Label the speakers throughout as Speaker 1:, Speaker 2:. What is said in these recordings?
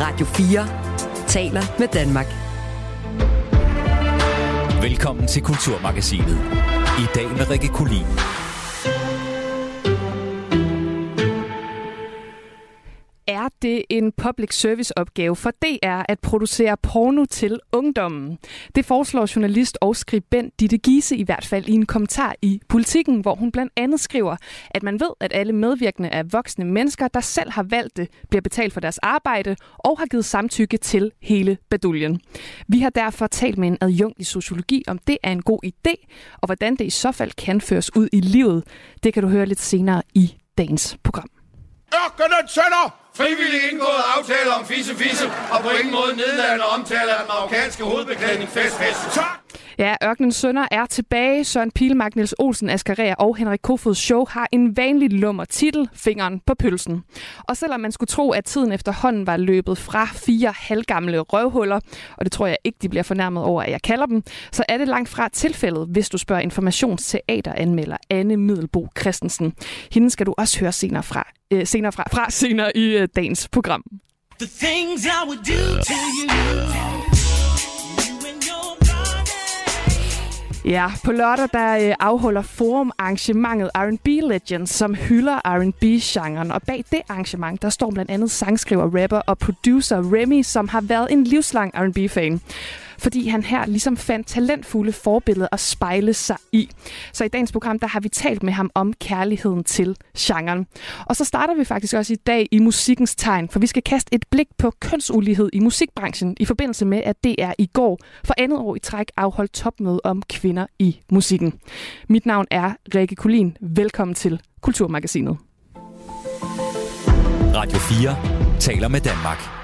Speaker 1: Radio 4 taler med Danmark.
Speaker 2: Velkommen til Kulturmagasinet. I dag med Rikke Kulin.
Speaker 3: Det en public service opgave for DR at producere porno til ungdommen. Det foreslår journalist og skribent Ditte Giese i hvert fald i en kommentar i Politiken, hvor hun blandt andet skriver, at man ved, at alle medvirkende er voksne mennesker, der selv har valgt det, bliver betalt for deres arbejde og har givet samtykke til hele baduljen. Vi har derfor talt med en adjunkt i sociologi, om det er en god idé, og hvordan det i så fald kan føres ud i livet. Det kan du høre lidt senere i dagens program.
Speaker 4: Ørkenen sønder! Frivilligt indgået aftale om fisse fisse, og på ingen måde nedladende omtaler af den marokkanske hovedbeklædning fest fest. Tak!
Speaker 3: Ja, Ørkenens Sønder er tilbage. Søren Pilmark, Niels Olsen, Asger og Henrik Kofods show har en vanlig lummer titel, Fingeren på pølsen. Og selvom man skulle tro, at tiden efterhånden var løbet fra fire halvgamle røvhuller, og det tror jeg ikke, de bliver fornærmet over, at jeg kalder dem, så er det langt fra tilfældet, hvis du spørger informationsteateranmelder Anne Middelbo Christensen. Hende skal du også høre senere fra, øh, senere fra, fra senere i øh, dagens program. The things I would do to you. Ja, på lørdag der øh, afholder Forum arrangementet R&B Legends, som hylder R&B-genren. Og bag det arrangement, der står blandt andet sangskriver, rapper og producer Remy, som har været en livslang R&B-fan fordi han her ligesom fandt talentfulde forbilleder at spejle sig i. Så i dagens program, der har vi talt med ham om kærligheden til genren. Og så starter vi faktisk også i dag i musikkens tegn, for vi skal kaste et blik på kønsulighed i musikbranchen i forbindelse med, at det er i går for andet år i træk afholdt topmøde om kvinder i musikken. Mit navn er Rikke Kulin. Velkommen til Kulturmagasinet.
Speaker 2: Radio 4 taler med Danmark.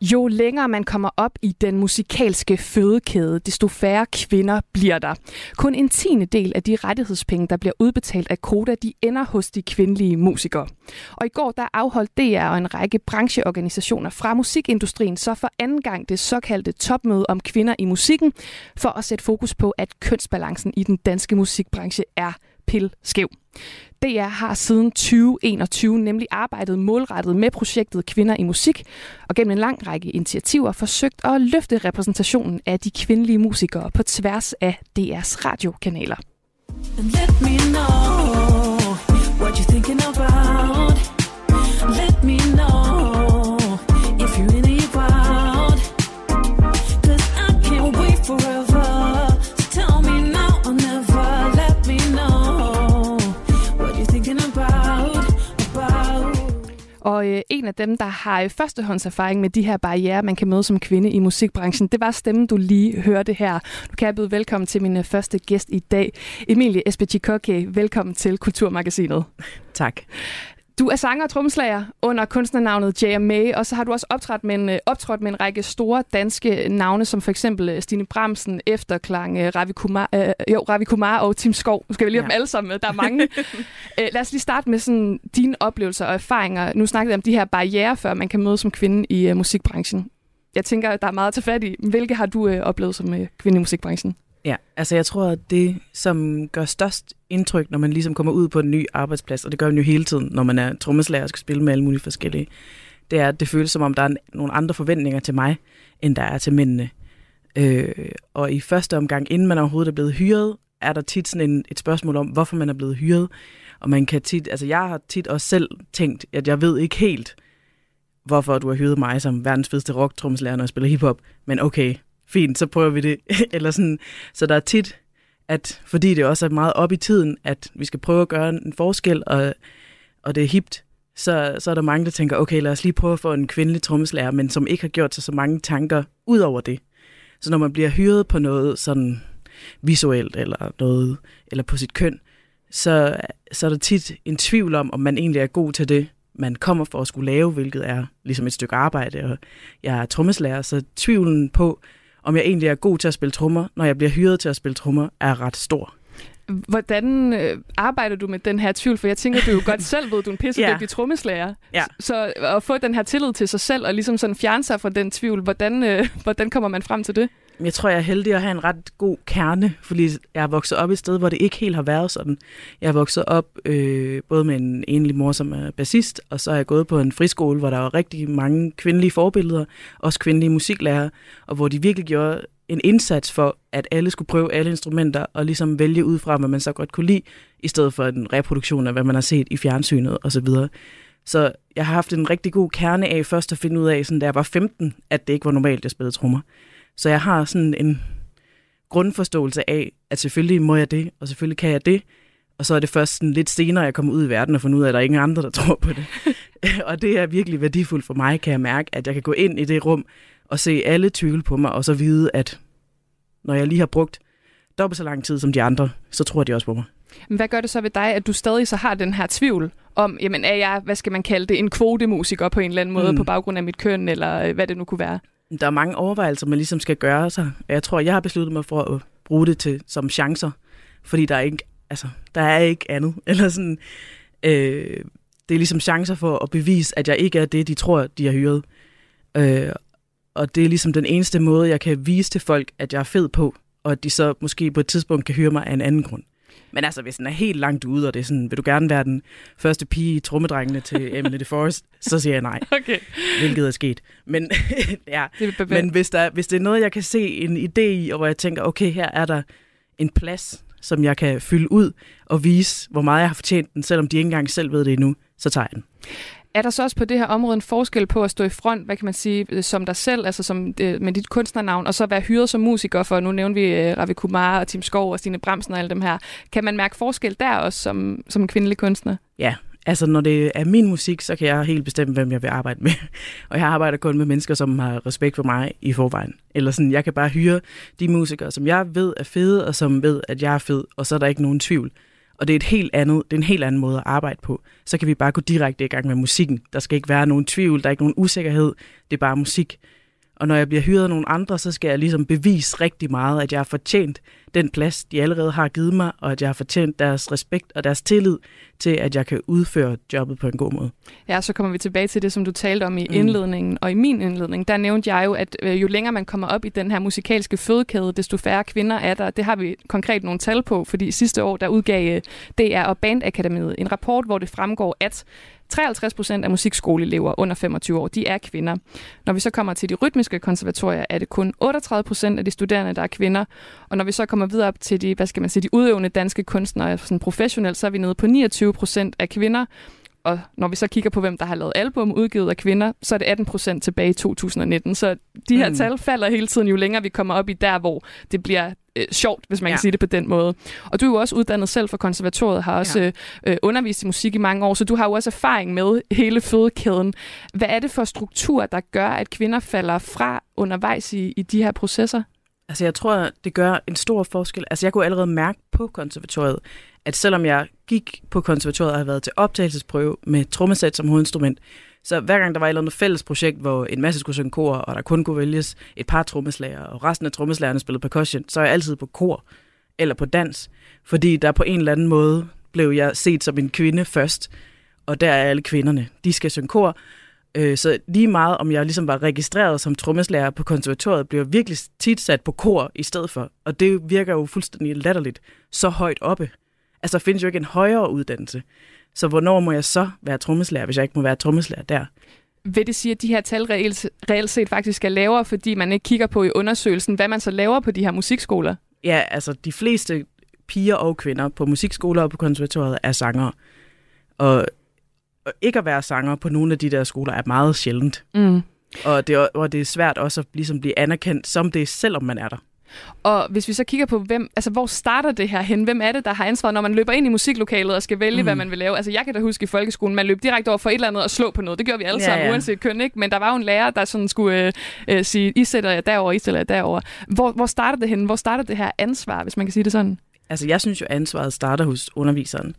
Speaker 3: Jo længere man kommer op i den musikalske fødekæde, desto færre kvinder bliver der. Kun en tiende del af de rettighedspenge, der bliver udbetalt af Koda, de ender hos de kvindelige musikere. Og i går der afholdt DR og en række brancheorganisationer fra musikindustrien så for anden gang det såkaldte topmøde om kvinder i musikken, for at sætte fokus på, at kønsbalancen i den danske musikbranche er pil skæv. DR har siden 2021 nemlig arbejdet målrettet med projektet Kvinder i Musik, og gennem en lang række initiativer forsøgt at løfte repræsentationen af de kvindelige musikere på tværs af DR's radiokanaler. let me know what you're thinking about. Og øh, en af dem, der har øh, førstehåndserfaring med de her barriere, man kan møde som kvinde i musikbranchen, det var stemmen, du lige hørte her. Du kan jeg byde velkommen til min øh, første gæst i dag, Emilie Espechikoke. Velkommen til Kulturmagasinet.
Speaker 5: Tak.
Speaker 3: Du er sanger og trommeslager under kunstnernavnet JMA, og så har du også optrådt med, en, øh, optrådt med en række store danske navne, som for eksempel øh, Stine Bramsen, Efterklang, øh, Ravi Kumar, øh, jo, Ravi Kumar og Tim Skov. Nu skal vi lige have ja. dem alle sammen. Der er mange. Æ, lad os lige starte med sådan, dine oplevelser og erfaringer. Nu snakkede jeg om de her barriere, før man kan møde som kvinde i uh, musikbranchen. Jeg tænker, der er meget at tage fat i. Hvilke har du uh, oplevet som uh, kvinde i musikbranchen?
Speaker 5: Ja, altså jeg tror, at det, som gør størst indtryk, når man ligesom kommer ud på en ny arbejdsplads, og det gør man jo hele tiden, når man er trommeslager og skal spille med alle mulige forskellige, det er, at det føles som om, der er nogle andre forventninger til mig, end der er til mændene. Øh, og i første omgang, inden man overhovedet er blevet hyret, er der tit sådan en, et spørgsmål om, hvorfor man er blevet hyret. Og man kan tit, altså jeg har tit også selv tænkt, at jeg ved ikke helt, hvorfor du har hyret mig som verdens fedeste rock når jeg spiller hiphop. Men okay, fint, så prøver vi det. Eller sådan. Så der er tit, at fordi det også er meget op i tiden, at vi skal prøve at gøre en forskel, og, og det er hipt, så, så er der mange, der tænker, okay, lad os lige prøve at få en kvindelig trommeslager, men som ikke har gjort sig så mange tanker ud over det. Så når man bliver hyret på noget sådan visuelt, eller noget, eller på sit køn, så, så er der tit en tvivl om, om man egentlig er god til det, man kommer for at skulle lave, hvilket er ligesom et stykke arbejde, og jeg er trommeslager, så tvivlen på, om jeg egentlig er god til at spille trommer, når jeg bliver hyret til at spille trommer, er ret stor.
Speaker 3: Hvordan øh, arbejder du med den her tvivl? For jeg tænker, du jo godt selv ved, du er en pissedygtig ja. trommeslager.
Speaker 5: Ja.
Speaker 3: Så at få den her tillid til sig selv, og ligesom sådan fjerne sig fra den tvivl, hvordan, øh, hvordan kommer man frem til det?
Speaker 5: Jeg tror, jeg er heldig at have en ret god kerne, fordi jeg er vokset op et sted, hvor det ikke helt har været sådan. Jeg er vokset op øh, både med en enlig mor, som er bassist, og så er jeg gået på en friskole, hvor der var rigtig mange kvindelige forbilleder, også kvindelige musiklærere, og hvor de virkelig gjorde en indsats for, at alle skulle prøve alle instrumenter og ligesom vælge ud fra, hvad man så godt kunne lide, i stedet for en reproduktion af, hvad man har set i fjernsynet osv. Så, så jeg har haft en rigtig god kerne af først at finde ud af, sådan, da jeg var 15, at det ikke var normalt, at jeg spillede trommer. Så jeg har sådan en grundforståelse af, at selvfølgelig må jeg det, og selvfølgelig kan jeg det. Og så er det først sådan lidt senere, jeg kommer ud i verden og finder ud af, at der er ingen andre, der tror på det. og det er virkelig værdifuldt for mig, kan jeg mærke, at jeg kan gå ind i det rum og se alle tvivl på mig, og så vide, at når jeg lige har brugt dobbelt så lang tid som de andre, så tror de også på mig.
Speaker 3: Men hvad gør det så ved dig, at du stadig så har den her tvivl om, jamen er jeg, hvad skal man kalde det, en kvotemusiker på en eller anden måde mm. på baggrund af mit køn, eller øh, hvad det nu kunne være?
Speaker 5: Der er mange overvejelser, man ligesom skal gøre sig. Jeg tror, jeg har besluttet mig for at bruge det til som chancer, fordi der er ikke, altså, der er ikke andet. Eller sådan, øh, det er ligesom chancer for at bevise, at jeg ikke er det, de tror, de har hyret. Øh, og det er ligesom den eneste måde, jeg kan vise til folk, at jeg er fed på, og at de så måske på et tidspunkt kan høre mig af en anden grund. Men altså, hvis den er helt langt ude, og det er sådan, vil du gerne være den første pige i trommedrengene til Emily Forest, så siger jeg nej.
Speaker 3: Okay.
Speaker 5: Hvilket er sket. Men, ja. det Men hvis, der, hvis det er noget, jeg kan se en idé i, og hvor jeg tænker, okay, her er der en plads, som jeg kan fylde ud og vise, hvor meget jeg har fortjent den, selvom de ikke engang selv ved det endnu, så tager jeg den.
Speaker 3: Er der så også på det her område en forskel på at stå i front, hvad kan man sige, øh, som dig selv, altså som, øh, med dit kunstnernavn, og så være hyret som musiker, for nu nævner vi øh, Ravi Kumar og Tim Skov og Stine Bremsen og alle dem her. Kan man mærke forskel der også som, som en kvindelig kunstner?
Speaker 5: Ja, altså når det er min musik, så kan jeg helt bestemme, hvem jeg vil arbejde med. Og jeg arbejder kun med mennesker, som har respekt for mig i forvejen. Eller sådan, jeg kan bare hyre de musikere, som jeg ved er fede, og som ved, at jeg er fed, og så er der ikke nogen tvivl. Og det er, et helt andet, det er en helt anden måde at arbejde på. Så kan vi bare gå direkte i gang med musikken. Der skal ikke være nogen tvivl, der er ikke nogen usikkerhed. Det er bare musik. Og når jeg bliver hyret af nogle andre, så skal jeg ligesom bevise rigtig meget, at jeg har fortjent den plads, de allerede har givet mig, og at jeg har fortjent deres respekt og deres tillid til, at jeg kan udføre jobbet på en god måde.
Speaker 3: Ja, så kommer vi tilbage til det, som du talte om i mm. indledningen. Mm. Og i min indledning, der nævnte jeg jo, at øh, jo længere man kommer op i den her musikalske fødekæde, desto færre kvinder er der. Det har vi konkret nogle tal på, fordi sidste år, der udgav øh, DR og Bandakademiet en rapport, hvor det fremgår, at 53 procent af musikskoleelever under 25 år, de er kvinder. Når vi så kommer til de rytmiske konservatorier, er det kun 38 procent af de studerende, der er kvinder. Og når vi så kommer videre op til de, hvad skal man sige, de udøvende danske kunstnere, sådan professionelt, så er vi nede på 29 procent af kvinder. Og når vi så kigger på, hvem der har lavet album udgivet af kvinder, så er det 18 procent tilbage i 2019. Så de her mm. tal falder hele tiden, jo længere vi kommer op i der, hvor det bliver øh, sjovt, hvis man ja. kan sige det på den måde. Og du er jo også uddannet selv fra konservatoriet, har også ja. øh, undervist i musik i mange år, så du har jo også erfaring med hele fødekæden. Hvad er det for struktur, der gør, at kvinder falder fra undervejs i, i de her processer?
Speaker 5: Altså jeg tror, det gør en stor forskel. Altså jeg kunne allerede mærke på konservatoriet, at selvom jeg gik på konservatoriet og havde været til optagelsesprøve med trommesæt som hovedinstrument, så hver gang der var et eller andet fælles projekt, hvor en masse skulle synge kor, og der kun kunne vælges et par trommeslager, og resten af trommeslagerne spillede percussion, så er jeg altid på kor eller på dans, fordi der på en eller anden måde blev jeg set som en kvinde først, og der er alle kvinderne. De skal synge kor, øh, så lige meget om jeg ligesom var registreret som trommeslager på konservatoriet, blev jeg virkelig tit sat på kor i stedet for. Og det virker jo fuldstændig latterligt så højt oppe. Altså, der findes jo ikke en højere uddannelse. Så hvornår må jeg så være trommeslager, hvis jeg ikke må være trommeslager der?
Speaker 3: Vil det sige, at de her tal reelt, reelt set faktisk er lavere, fordi man ikke kigger på i undersøgelsen, hvad man så laver på de her musikskoler?
Speaker 5: Ja, altså de fleste piger og kvinder på musikskoler og på konservatoriet er sangere. Og, og ikke at være sanger på nogle af de der skoler er meget sjældent. Mm. Og, det, og det er svært også at ligesom blive anerkendt som det, selvom man er der.
Speaker 3: Og hvis vi så kigger på, hvem, altså, hvor starter det her hen? Hvem er det, der har ansvaret, når man løber ind i musiklokalet og skal vælge, mm. hvad man vil lave? Altså, jeg kan da huske i folkeskolen, man løb direkte over for et eller andet og slå på noget. Det gjorde vi alle sammen, ja, ja. uanset køn, ikke? Men der var jo en lærer, der sådan skulle øh, øh, sige, I sætter jer derover, I sætter jer derover. Hvor, hvor starter det hen? Hvor starter det her ansvar, hvis man kan sige det sådan?
Speaker 5: Altså, jeg synes jo, ansvaret starter hos underviseren.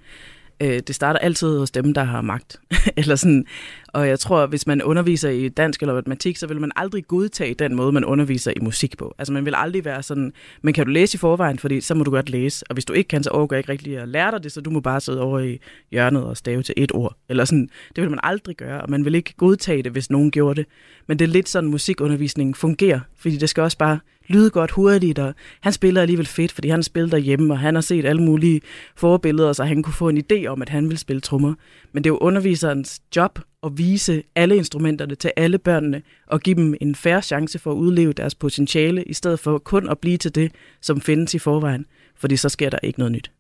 Speaker 5: Øh, det starter altid hos dem, der har magt. eller sådan, og jeg tror, hvis man underviser i dansk eller matematik, så vil man aldrig godtage den måde, man underviser i musik på. Altså man vil aldrig være sådan, men kan du læse i forvejen, fordi så må du godt læse. Og hvis du ikke kan, så overgår jeg ikke rigtig at lære dig det, så du må bare sidde over i hjørnet og stave til et ord. Eller sådan, det vil man aldrig gøre, og man vil ikke godtage det, hvis nogen gjorde det. Men det er lidt sådan, musikundervisningen fungerer, fordi det skal også bare lyde godt hurtigt, og han spiller alligevel fedt, fordi han spiller derhjemme, og han har set alle mulige forbilleder, så han kunne få en idé om, at han vil spille trommer. Men det er jo underviserens job at vise alle instrumenterne til alle børnene, og give dem en færre chance for at udleve deres potentiale, i stedet for kun at blive til det, som findes i forvejen fordi så sker der ikke noget nyt.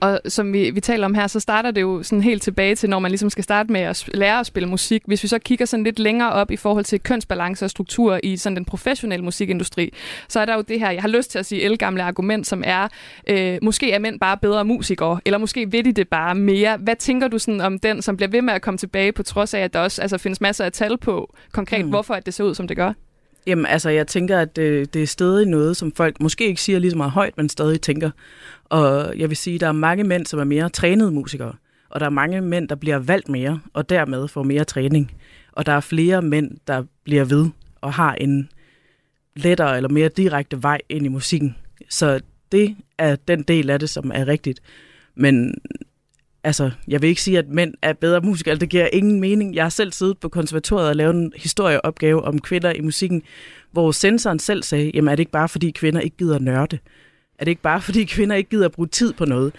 Speaker 3: Og som vi, vi taler om her, så starter det jo sådan helt tilbage til, når man ligesom skal starte med at lære at spille musik. Hvis vi så kigger sådan lidt længere op i forhold til kønsbalance og struktur i sådan den professionelle musikindustri, så er der jo det her, jeg har lyst til at sige elgamle argument, som er, øh, måske er mænd bare bedre musikere, eller måske ved de det bare mere. Hvad tænker du sådan om den, som bliver ved med at komme tilbage, på trods af, at der også altså, findes masser af tal på konkret, mm. hvorfor at det ser ud, som det gør?
Speaker 5: Jamen, altså, jeg tænker, at det, det er stadig noget, som folk måske ikke siger lige så meget højt, men stadig tænker. Og jeg vil sige, at der er mange mænd, som er mere trænede musikere, og der er mange mænd, der bliver valgt mere, og dermed får mere træning. Og der er flere mænd, der bliver ved og har en lettere eller mere direkte vej ind i musikken. Så det er den del af det, som er rigtigt. Men altså, jeg vil ikke sige, at mænd er bedre musikere, altså, det giver ingen mening. Jeg har selv siddet på konservatoriet og lavet en historieopgave om kvinder i musikken, hvor sensoren selv sagde, jamen er det ikke bare fordi kvinder ikke gider nørde? Er det ikke bare fordi kvinder ikke gider bruge tid på noget?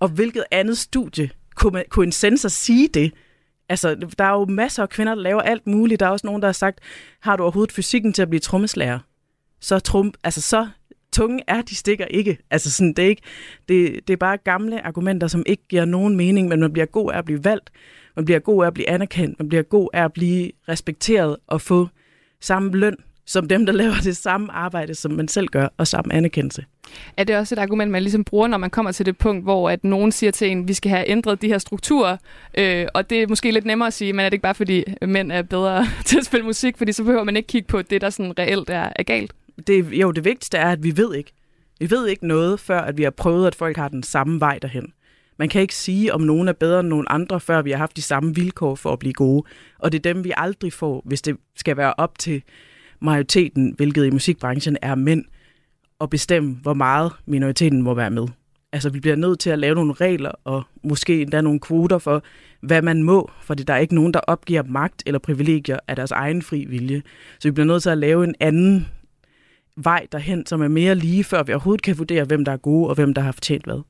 Speaker 5: Og hvilket andet studie kunne, man, kunne en sensor sige det? Altså, der er jo masser af kvinder, der laver alt muligt. Der er også nogen, der har sagt, har du overhovedet fysikken til at blive trommeslager? Så, trum, altså, så tunge er, de stikker ikke. Altså sådan, det, er ikke, det, det er bare gamle argumenter, som ikke giver nogen mening, men man bliver god af at blive valgt, man bliver god af at blive anerkendt, man bliver god af at blive respekteret og få samme løn som dem, der laver det samme arbejde, som man selv gør, og samme anerkendelse.
Speaker 3: Er det også et argument, man ligesom bruger, når man kommer til det punkt, hvor at nogen siger til en, vi skal have ændret de her strukturer, øh, og det er måske lidt nemmere at sige, men er det ikke bare fordi mænd er bedre til at spille musik, fordi så behøver man ikke kigge på det, der sådan reelt er, er galt?
Speaker 5: Det, jo, det vigtigste er, at vi ved ikke. Vi ved ikke noget, før at vi har prøvet, at folk har den samme vej derhen. Man kan ikke sige, om nogen er bedre end nogen andre, før vi har haft de samme vilkår for at blive gode. Og det er dem, vi aldrig får, hvis det skal være op til majoriteten, hvilket i musikbranchen er mænd, at bestemme, hvor meget minoriteten må være med. Altså, vi bliver nødt til at lave nogle regler, og måske endda nogle kvoter for, hvad man må, fordi der er ikke nogen, der opgiver magt eller privilegier af deres egen fri vilje. Så vi bliver nødt til at lave en anden vej derhen, som er mere lige, før vi overhovedet kan vurdere, hvem der er gode og hvem der har fortjent hvad.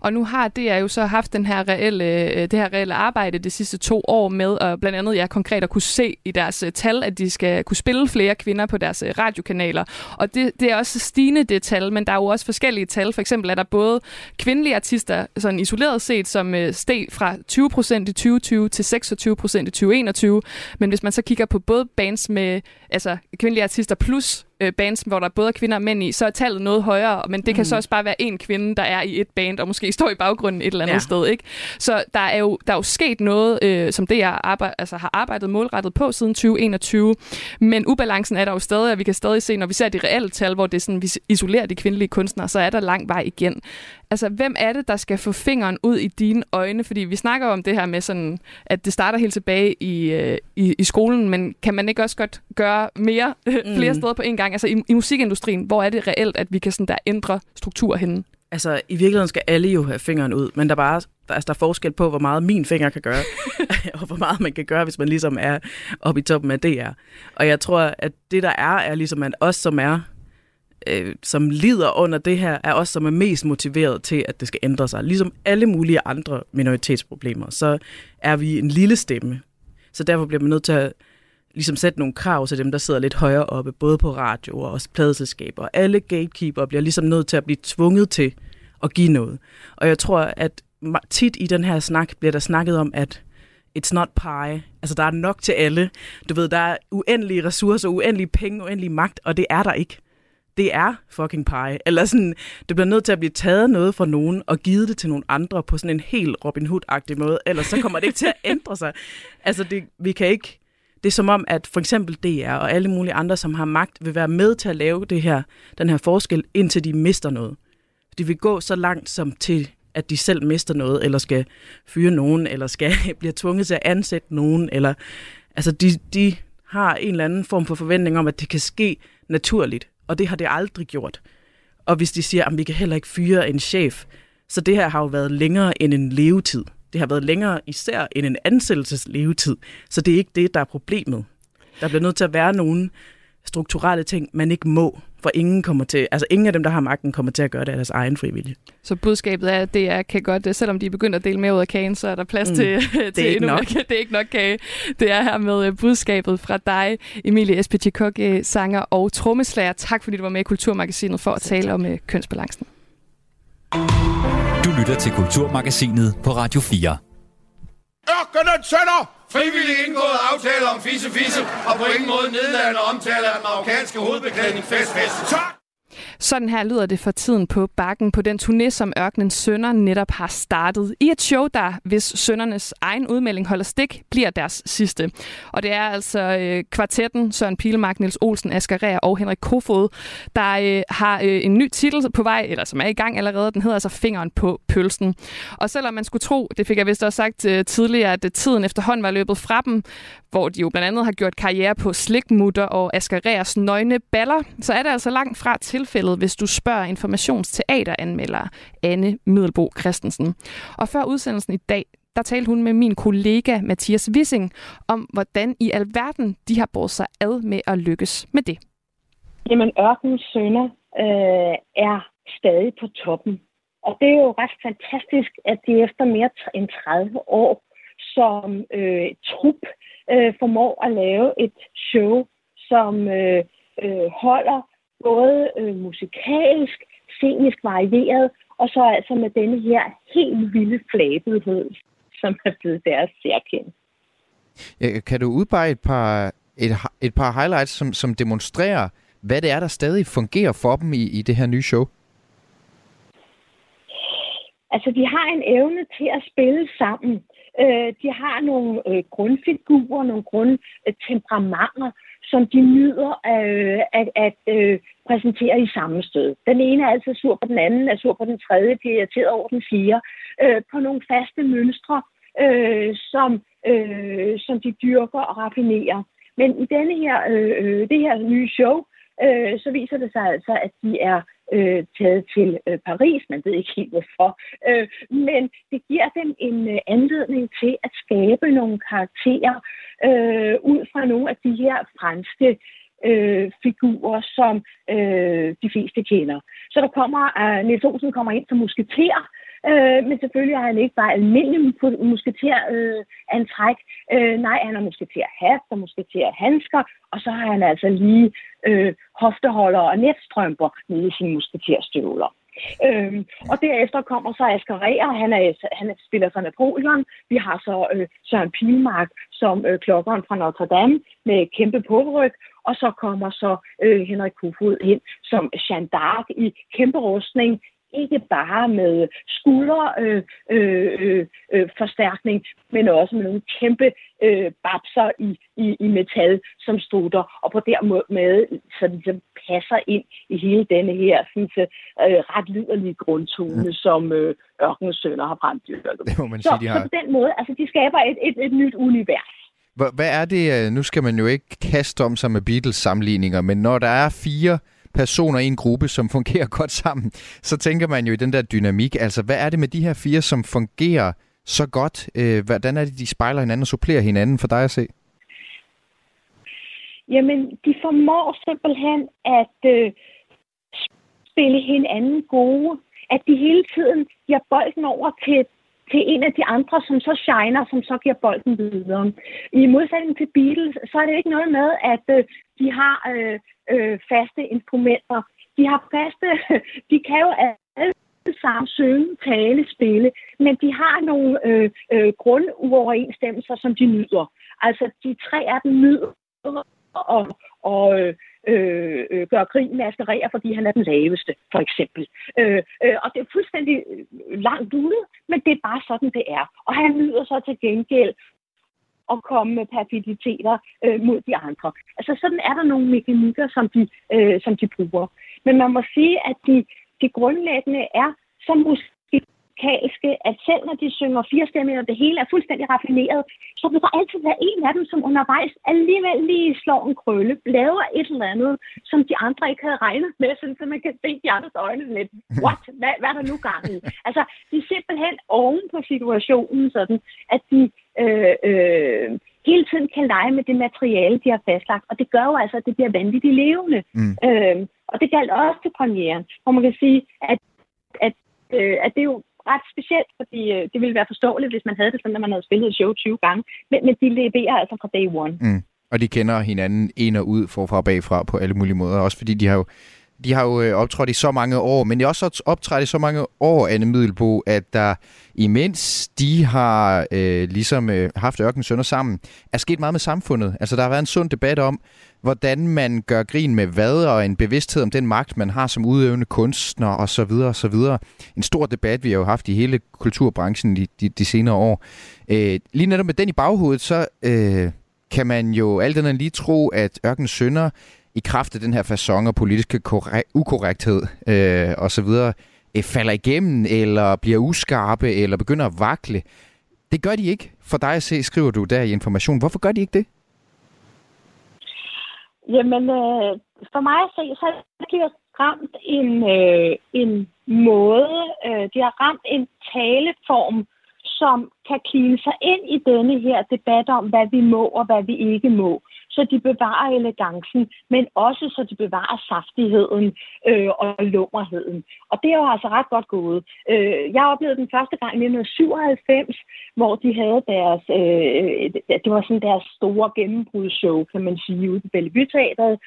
Speaker 3: Og nu har det jo så haft den her reelle, øh, det her reelle arbejde de sidste to år med at blandt andet ja, konkret at kunne se i deres øh, tal, at de skal kunne spille flere kvinder på deres øh, radiokanaler. Og det, det er også stigende det tal, men der er jo også forskellige tal. For eksempel er der både kvindelige artister, sådan isoleret set, som steg fra 20% i 2020 til 26% i 2021. Men hvis man så kigger på både bands med altså kvindelige artister plus øh, bands, hvor der både er kvinder og mænd i, så er tallet noget højere, men det kan mm. så også bare være en kvinde, der er i et band, og måske står i baggrunden et eller andet ja. sted. Ikke? Så der er, jo, der er jo sket noget, øh, som det jeg arbejde, altså, har arbejdet målrettet på siden 2021, men ubalancen er der jo stadig, og vi kan stadig se, når vi ser de reelle tal, hvor det er sådan, vi isolerer de kvindelige kunstnere, så er der lang vej igen. Altså, hvem er det, der skal få fingeren ud i dine øjne? Fordi vi snakker om det her med sådan, at det starter helt tilbage i, øh, i, i skolen, men kan man ikke også godt gøre mere, mm. flere steder på en gang? Altså, i, i musikindustrien, hvor er det reelt, at vi kan sådan der ændre struktur henne?
Speaker 5: Altså, i virkeligheden skal alle jo have fingeren ud, men der er bare der, altså, der er forskel på, hvor meget min finger kan gøre, og hvor meget man kan gøre, hvis man ligesom er oppe i toppen af DR. Og jeg tror, at det der er, er ligesom, at os, som er øh, som lider under det her, er os, som er mest motiveret til, at det skal ændre sig. Ligesom alle mulige andre minoritetsproblemer, så er vi en lille stemme. Så derfor bliver man nødt til at ligesom sætte nogle krav til dem, der sidder lidt højere oppe, både på radio og også pladeselskaber. Alle gatekeeper bliver ligesom nødt til at blive tvunget til at give noget. Og jeg tror, at tit i den her snak bliver der snakket om, at it's not pie. Altså, der er nok til alle. Du ved, der er uendelige ressourcer, uendelige penge, uendelig magt, og det er der ikke det er fucking pie. Eller sådan, det bliver nødt til at blive taget noget fra nogen og givet det til nogle andre på sådan en helt Robin Hood-agtig måde, ellers så kommer det ikke til at ændre sig. Altså, det, vi kan ikke... Det er som om, at for eksempel DR og alle mulige andre, som har magt, vil være med til at lave det her, den her forskel, indtil de mister noget. De vil gå så langt som til, at de selv mister noget, eller skal fyre nogen, eller skal blive tvunget til at ansætte nogen, eller Altså, de, de har en eller anden form for forventning om, at det kan ske naturligt, og det har det aldrig gjort. Og hvis de siger, at vi kan heller ikke fyre en chef, så det her har jo været længere end en levetid. Det har været længere især end en ansættelseslevetid. Så det er ikke det, der er problemet. Der bliver nødt til at være nogle strukturelle ting, man ikke må. For ingen kommer til, altså ingen af dem, der har magten, kommer til at gøre det af deres egen frivillige.
Speaker 3: Så budskabet er, at det er, kan godt, selvom de er begyndt at dele mere ud af kagen, så er der plads mm. til,
Speaker 5: det til er ikke nok.
Speaker 3: Mere. Det er ikke nok kage. Det er her med øh, budskabet fra dig, Emilie Espechikok, sanger og trommeslager. Tak fordi du var med i Kulturmagasinet for at tale om kønsbalancen.
Speaker 2: Du lytter til Kulturmagasinet på Radio 4.
Speaker 4: Ørkenen sønder! Frivillig indgået aftale om fisse fisse, og på ingen måde nedladende omtale af marokkanske hovedbeklædning fest fest. Tak!
Speaker 3: Sådan her lyder det for tiden på bakken på den turné, som Ørkenens Sønder netop har startet. I et show, der, hvis Søndernes egen udmelding holder stik, bliver deres sidste. Og det er altså øh, kvartetten Søren Pilemark, Niels Olsen, Asger Rea og Henrik Kofod, der øh, har øh, en ny titel på vej, eller som er i gang allerede. Den hedder altså Fingeren på pølsen. Og selvom man skulle tro, det fik jeg vist også sagt øh, tidligere, at øh, tiden efterhånden var løbet fra dem, hvor de jo blandt andet har gjort karriere på slikmutter og Asger Reas nøgne baller, så er det altså langt fra til tilfældet, hvis du spørger informationsteateranmelder Anne Middelbo Christensen. Og før udsendelsen i dag, der talte hun med min kollega Mathias Wissing om, hvordan i alverden de har båret sig ad med at lykkes med det.
Speaker 6: Jamen, Ørkens Sønder øh, er stadig på toppen. Og det er jo ret fantastisk, at de efter mere end 30 år som øh, trup øh, formår at lave et show, som øh, øh, holder både øh, musikalsk, scenisk varieret, og så altså med denne her helt vilde flabethed, som er blevet deres særkendt.
Speaker 7: Ja, kan du udpege et par, et, et par highlights, som, som demonstrerer, hvad det er, der stadig fungerer for dem i, i det her nye show?
Speaker 6: Altså, de har en evne til at spille sammen. Øh, de har nogle øh, grundfigurer, nogle grundtemperamenter, som de nyder øh, at, at øh, præsenterer i samme stød. Den ene er altid sur på den anden, er sur på den tredje, bliver irriteret over den fjerde. Øh, på nogle faste mønstre, øh, som, øh, som de dyrker og raffinerer. Men i denne her, øh, øh det her nye show, øh, så viser det sig altså, at de er øh, taget til øh, Paris. Man ved ikke helt hvorfor. Øh, men det giver dem en øh, anledning til at skabe nogle karakterer øh, ud fra nogle af de her franske øh, figurer, som øh, de fleste kender. Så der kommer, uh, Niels Olsen kommer ind som musketer, Øh, men selvfølgelig er han ikke bare almindelig musketer øh, antræk. Øh, nej, han har musketer hat og musketer handsker, og så har han altså lige øh, hofteholder og netstrømper nede i sine musketerstøvler. Øhm, og derefter kommer så Asger Rea, han, er, han spiller så Napoleon. Vi har så øh, Søren Pilmark som øh, klokkeren fra Notre Dame med kæmpe påryg. Og så kommer så øh, Henrik Kofod ind som Jeanne d'Arc i kæmpe rustning ikke bare med skulder øh, øh, øh, forstærkning, men også med nogle kæmpe øh, babser i, i, i metal, som strutter, og på der måde, så de ligesom passer ind i hele denne her synes, øh, ret liderlige grundtone, mm. som øh, Ørkenens Sønder har fremdyrket.
Speaker 7: Det må man sige, så,
Speaker 6: de har. Så på den måde, altså de skaber et, et, et nyt univers.
Speaker 7: Hvad er det, øh, nu skal man jo ikke kaste om sig med Beatles-sammenligninger, men når der er fire personer i en gruppe, som fungerer godt sammen, så tænker man jo i den der dynamik. Altså, hvad er det med de her fire, som fungerer så godt? Øh, hvordan er det, de spejler hinanden og supplerer hinanden for dig at se?
Speaker 6: Jamen, de formår simpelthen at øh, spille hinanden gode. At de hele tiden giver bolden over til til en af de andre, som så shiner, som så giver bolden videre. I modsætning til Beatles, så er det ikke noget med, at øh, de har øh, øh, faste instrumenter. De har faste, de kan jo alle sammen synge, tale, spille, men de har nogle øh, øh, grunduoverensstemmelser, som de nyder. Altså, de tre af dem nyder og, og øh, øh, øh, gøre grin med Askerer, fordi han er den laveste, for eksempel. Øh, øh, og det er fuldstændig øh, langt ude, men det er bare sådan, det er. Og han nyder så til gengæld at komme med perfiditeter øh, mod de andre. Altså sådan er der nogle mekanikker, som de, øh, som de bruger. Men man må sige, at de, de grundlæggende er, som måske musikalske, at selv når de synger fire stemmer, og det hele er fuldstændig raffineret, så vil der altid være en af dem, som undervejs alligevel lige slår en krølle, laver et eller andet, som de andre ikke havde regnet med, så man kan se de andres øjne lidt, what, hvad, hvad er der nu gang i? Altså, de er simpelthen oven på situationen, sådan, at de øh, øh, hele tiden kan lege med det materiale, de har fastlagt, og det gør jo altså, at det bliver vanvittigt levende. Mm. Øh, og det galt også til premieren, hvor man kan sige, at, at, øh, at det jo ret specielt, fordi øh, det ville være forståeligt, hvis man havde det sådan, at man havde spillet et show 20 gange. Men, men de leverer altså fra day one.
Speaker 7: Mm. Og de kender hinanden ind og ud forfra og bagfra på alle mulige måder. Også fordi de har jo, de har jo øh, optrådt i så mange år, men de har også optrådt i så mange år, Anne Middelbo, at der imens de har øh, ligesom øh, haft Ørken Sønder sammen, er sket meget med samfundet. Altså der har været en sund debat om, hvordan man gør grin med hvad, og en bevidsthed om den magt, man har som udøvende kunstner osv. osv. En stor debat, vi har jo haft i hele kulturbranchen de, de, de senere år. Øh, lige netop med den i baghovedet, så øh, kan man jo alt andet lige tro, at Ørken Sønder i kraft af den her fasong og politiske ukorrekthed øh, osv., øh, falder igennem, eller bliver uskarpe, eller begynder at vakle. Det gør de ikke for dig at se, skriver du der i information. Hvorfor gør de ikke det?
Speaker 6: Jamen, øh, for mig at se, så har de ramt en, øh, en måde, øh, de har ramt en taleform, som kan kline sig ind i denne her debat om, hvad vi må og hvad vi ikke må så de bevarer elegancen, men også så de bevarer saftigheden øh, og lummerheden. Og det er jo altså ret godt gået. Øh, jeg oplevede den første gang i 1997, hvor de havde deres, øh, det var sådan deres store gennembrudsshow, kan man sige, ude på Bellevue Teateret,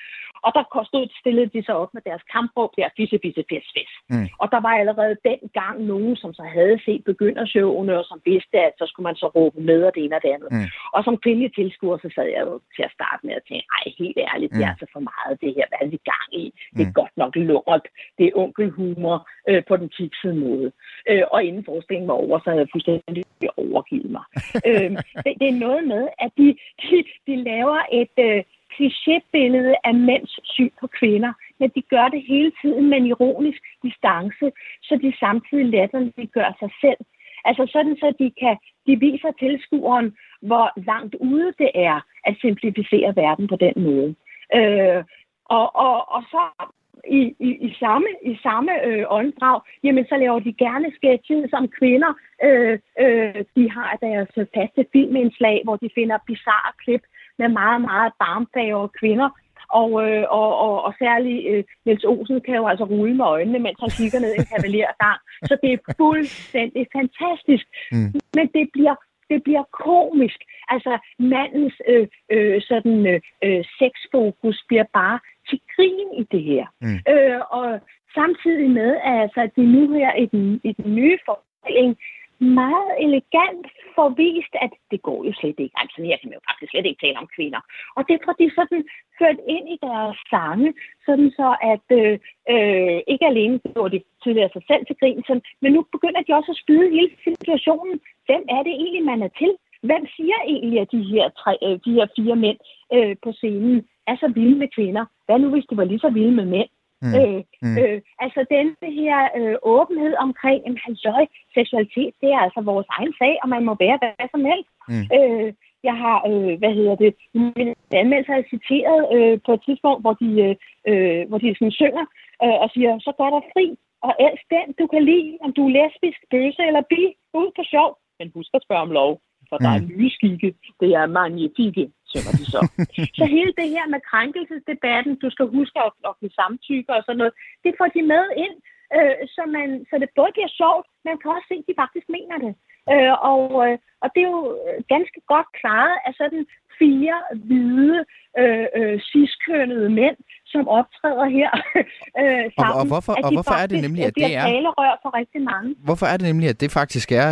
Speaker 6: og der stod, stillede de sig op med deres kampråb der, fisse, fisse, fisse, fisse. Mm. Og der var allerede dengang nogen, som så havde set begyndershowene, og som vidste, at så skulle man så råbe med og det ene og det andet. Mm. Og som kvindelig tilskuer, så sad jeg jo til at starte med at tænke, ej, helt ærligt, mm. det er altså for meget det her, hvad er vi gang i? Det er mm. godt nok lummert. Det er onkelhumor øh, på den kiksede måde. Øh, og inden forestillingen var over, så havde jeg fuldstændig overgivet mig. øh, det, det er noget med, at de, de, de laver et... Øh, klichébillede af mænds syn på kvinder, men de gør det hele tiden med en ironisk distance, så de samtidig latterliggør sig selv. Altså sådan, så de kan de viser tilskueren, hvor langt ude det er at simplificere verden på den måde. Øh, og, og, og så i, i, i samme, i samme øh, åndedrag, jamen så laver de gerne sketches som kvinder. Øh, øh, de har deres faste filmindslag, hvor de finder bizarre klip med meget, meget barmfagre kvinder. Og, øh, og, og, og særligt øh, Niels Olsen kan jo altså rulle med øjnene, mens han kigger ned i en kavalergang. Så det er fuldstændig fantastisk. Mm. Men det bliver det bliver komisk. Altså, mandens øh, øh, sådan øh, sexfokus bliver bare til grin i det her. Mm. Øh, og samtidig med, at, altså, de nu her i den, i den nye fortælling meget elegant forvist, at det går jo slet ikke. Altså, her kan man jo faktisk slet ikke tale om kvinder. Og det får de sådan ført ind i deres sange, sådan så at øh, øh, ikke alene gjorde de tidligere sig selv til grin, sådan, men nu begynder de også at skyde hele situationen. Hvem er det egentlig, man er til? Hvem siger egentlig, at de her, tre, øh, de her fire mænd øh, på scenen er så vilde med kvinder? Hvad nu, hvis de var lige så vilde med mænd? Mm. Øh, mm. Øh, altså den her øh, åbenhed omkring en halvøj seksualitet, det er altså vores egen sag, og man må være hvad som helst. Mm. Øh, jeg har, øh, hvad hedder det, min anmeldelse har citeret øh, på et tidspunkt, hvor de, øh, øh, hvor de sådan synger øh, og siger, så gør dig fri, og elsk den, du kan lide, om du er lesbisk, bøse eller bi, ud på sjov. Men husk at spørge om lov, for mm. der er mm. nye skikke, det er magnifikke synger de så. så hele det her med krænkelsesdebatten, du skal huske at, give samtykke og sådan noget, det får de med ind, øh, så, man, så det både bliver sjovt, men kan også se, at de faktisk mener det. Øh, og, øh, og det er jo ganske godt klaret af sådan fire hvide, øh, øh, ciskønnede mænd, som optræder her øh, sammen.
Speaker 7: Og, og hvorfor, og hvorfor er det nemlig, at det er...
Speaker 6: talerør for rigtig mange.
Speaker 7: Hvorfor er det nemlig, at det faktisk er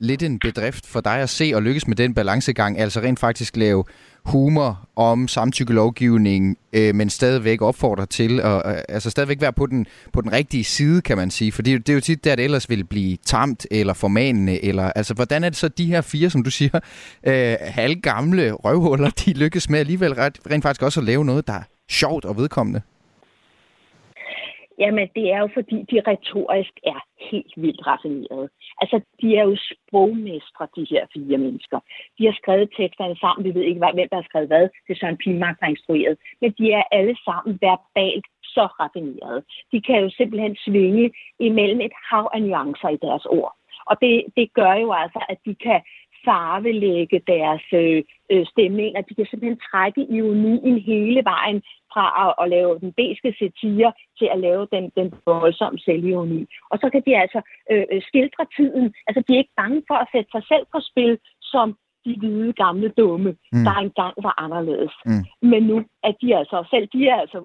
Speaker 7: lidt en bedrift for dig at se og lykkes med den balancegang, altså rent faktisk lave humor om samtykkelovgivning, øh, men stadigvæk opfordrer til at øh, altså stadigvæk være på den, på den rigtige side, kan man sige. For det, det er jo tit der, det ellers vil blive tamt eller formanende. Eller, altså, hvordan er det så, de her fire, som du siger, øh, halvgamle røvhuller, de lykkes med alligevel ret, rent faktisk også at lave noget, der er sjovt og vedkommende?
Speaker 6: Jamen, det er jo fordi, de retorisk er helt vildt raffinerede. Altså, de er jo sprogmestre, de her fire mennesker. De har skrevet teksterne sammen. Vi ved ikke, hvem der har skrevet hvad. Det er Søren Pilmark, der har instrueret. Men de er alle sammen verbalt så raffinerede. De kan jo simpelthen svinge imellem et hav af nuancer i deres ord. Og det, det gør jo altså, at de kan farvelægge deres øh, øh, stemninger. De kan simpelthen trække ironien hele vejen fra at, at lave den beske satire til at lave den, den voldsomme selvironi. Og så kan de altså øh, øh, skildre tiden. Altså, de er ikke bange for at sætte sig selv på spil som de hvide gamle dumme, mm. der engang var anderledes. Mm. Men nu er de altså selv, de er altså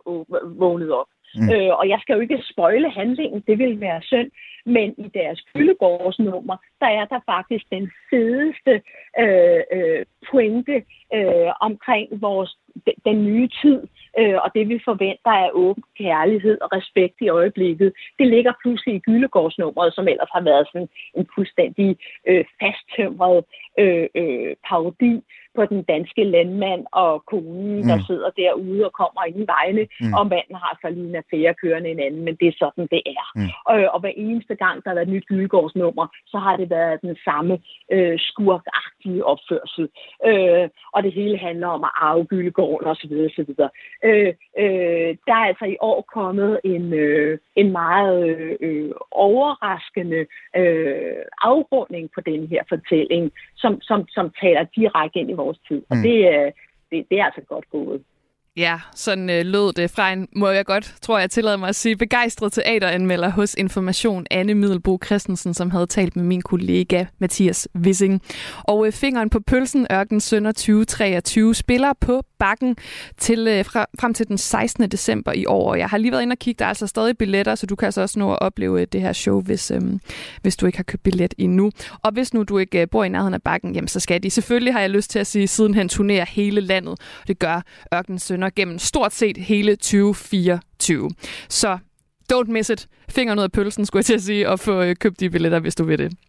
Speaker 6: vågnet op. Mm. Øh, og jeg skal jo ikke spøjle handlingen, det vil være synd, men i deres fyldegårdsnummer, der er der faktisk den fedeste øh, øh, pointe øh, omkring vores den nye tid, øh, og det vi forventer af åben kærlighed og respekt i øjeblikket, det ligger pludselig i Gyllegårdsnummeret, som ellers har været sådan en fuldstændig øh, fasttømret øh, øh, parodi på den danske landmand og konen, mm. der sidder derude og kommer ind i vejene, mm. og manden har så lige en affære kørende en anden, men det er sådan, det er. Mm. Og, og hver eneste gang, der er et nyt Gyllegårdsnummer, så har det været den samme øh, skurkagtige opførsel. Øh, og det hele handler om at arve Gyllegården osv. osv. Øh, øh, der er altså i år kommet en, øh, en meget øh, overraskende øh, afrunding på den her fortælling, som, som, som taler direkte ind i vores tid. Og mm. det, det, det er altså godt gået.
Speaker 3: Ja, sådan øh, lød det fra en, må jeg godt, tror jeg, tillade mig at sige, begejstret teateranmelder hos Information, Anne Middelbo Christensen, som havde talt med min kollega Mathias Wissing. Og øh, fingeren på pølsen, Ørken Sønder 2023, spiller på bakken til, øh, fra, frem til den 16. december i år. Jeg har lige været inde og kigge, der er altså stadig billetter, så du kan altså også nå at opleve øh, det her show, hvis, øh, hvis du ikke har købt billet endnu. Og hvis nu du ikke øh, bor i nærheden af bakken, jamen så skal de. Selvfølgelig har jeg lyst til at sige, sidenhen turnerer hele landet. Det gør Ørken Sønder gennem stort set hele 2024. Så don't miss it. Finger ud af pølsen, skulle jeg til at sige, og få øh, købt de billetter, hvis du vil det.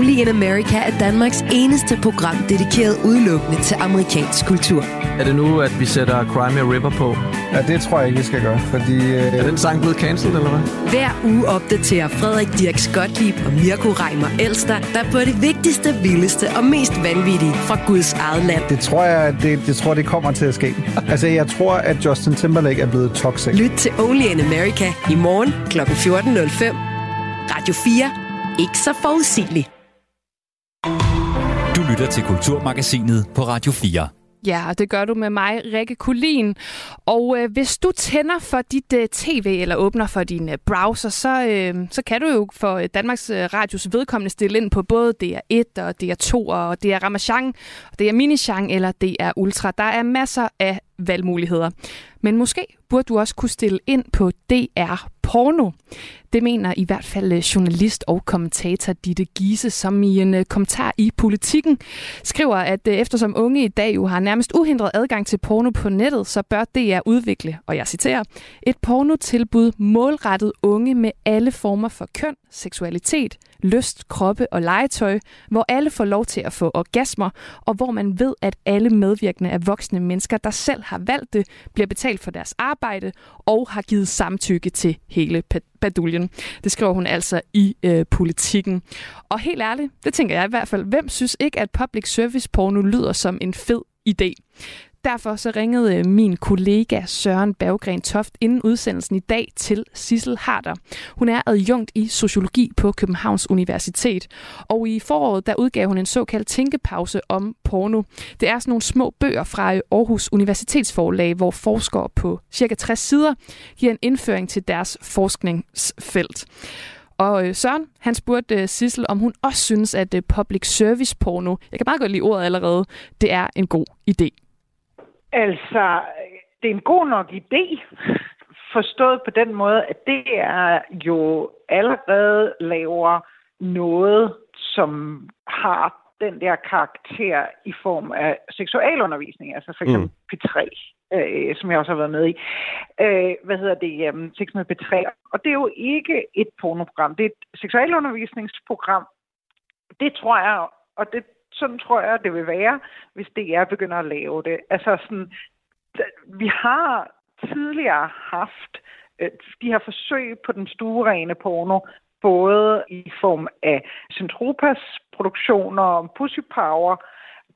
Speaker 1: Only in America er Danmarks eneste program dedikeret udelukkende til amerikansk kultur.
Speaker 8: Er det nu, at vi sætter Crime River på?
Speaker 9: Ja, det tror jeg ikke, vi skal gøre, fordi... Øh...
Speaker 8: Er den sang blevet cancelled, eller hvad?
Speaker 1: Hver uge opdaterer Frederik Dirk Skotlib og Mirko Reimer Elster, der på det vigtigste, vildeste og mest vanvittige fra Guds eget land.
Speaker 9: Det tror jeg, det, det, tror, det kommer til at ske. altså, jeg tror, at Justin Timberlake er blevet toxic.
Speaker 1: Lyt til Only in America i morgen kl. 14.05. Radio 4. Ikke så forudsigeligt.
Speaker 2: Du lytter til Kulturmagasinet på Radio 4.
Speaker 3: Ja, og det gør du med mig, Rikke Kulin. Og øh, hvis du tænder for dit øh, tv eller åbner for din øh, browser, så, øh, så kan du jo for øh, Danmarks øh, Radios vedkommende stille ind på både DR1 og DR2 og DR Ramachan, DR Minichang eller DR Ultra. Der er masser af valgmuligheder. Men måske burde du også kunne stille ind på DR Porno. Det mener i hvert fald øh, journalist og kommentator Ditte Giese, som i en øh, kommentar i Politikken skriver, at øh, eftersom unge i dag jo har nærmest uhindret adgang til porno på nettet, så bør DR udvikle, og jeg citerer, et pornotilbud målrettet unge med alle former for køn, seksualitet, lyst, kroppe og legetøj, hvor alle får lov til at få orgasmer, og hvor man ved, at alle medvirkende er voksne mennesker, der selv har valgt det, bliver betalt for deres arbejde og har givet samtykke til hele baduljen. Det skriver hun altså i øh, politikken. Og helt ærligt, det tænker jeg i hvert fald, hvem synes ikke, at public service porno lyder som en fed idé? Derfor så ringede øh, min kollega Søren Berggren Toft inden udsendelsen i dag til Sissel Harder. Hun er adjunkt i sociologi på Københavns Universitet, og i foråret der udgav hun en såkaldt tænkepause om porno. Det er sådan nogle små bøger fra øh, Aarhus Universitetsforlag, hvor forskere på cirka 60 sider giver en indføring til deres forskningsfelt. Og øh, Søren, han spurgte Sissel, om hun også synes, at public service porno, jeg kan meget godt lide ordet allerede, det er en god idé.
Speaker 10: Altså, det er en god nok idé, forstået på den måde, at det er jo allerede laver noget, som har den der karakter i form af seksualundervisning, altså for eksempel mm. P3, øh, som jeg også har været med i. Øh, hvad hedder det? Um, Sex med P3. Og det er jo ikke et pornoprogram, det er et seksualundervisningsprogram. Det tror jeg, og det sådan tror jeg, det vil være, hvis DR begynder at lave det. Altså sådan, vi har tidligere haft øh, de her forsøg på den stuerene porno, både i form af Centropas produktioner og Pussy Power.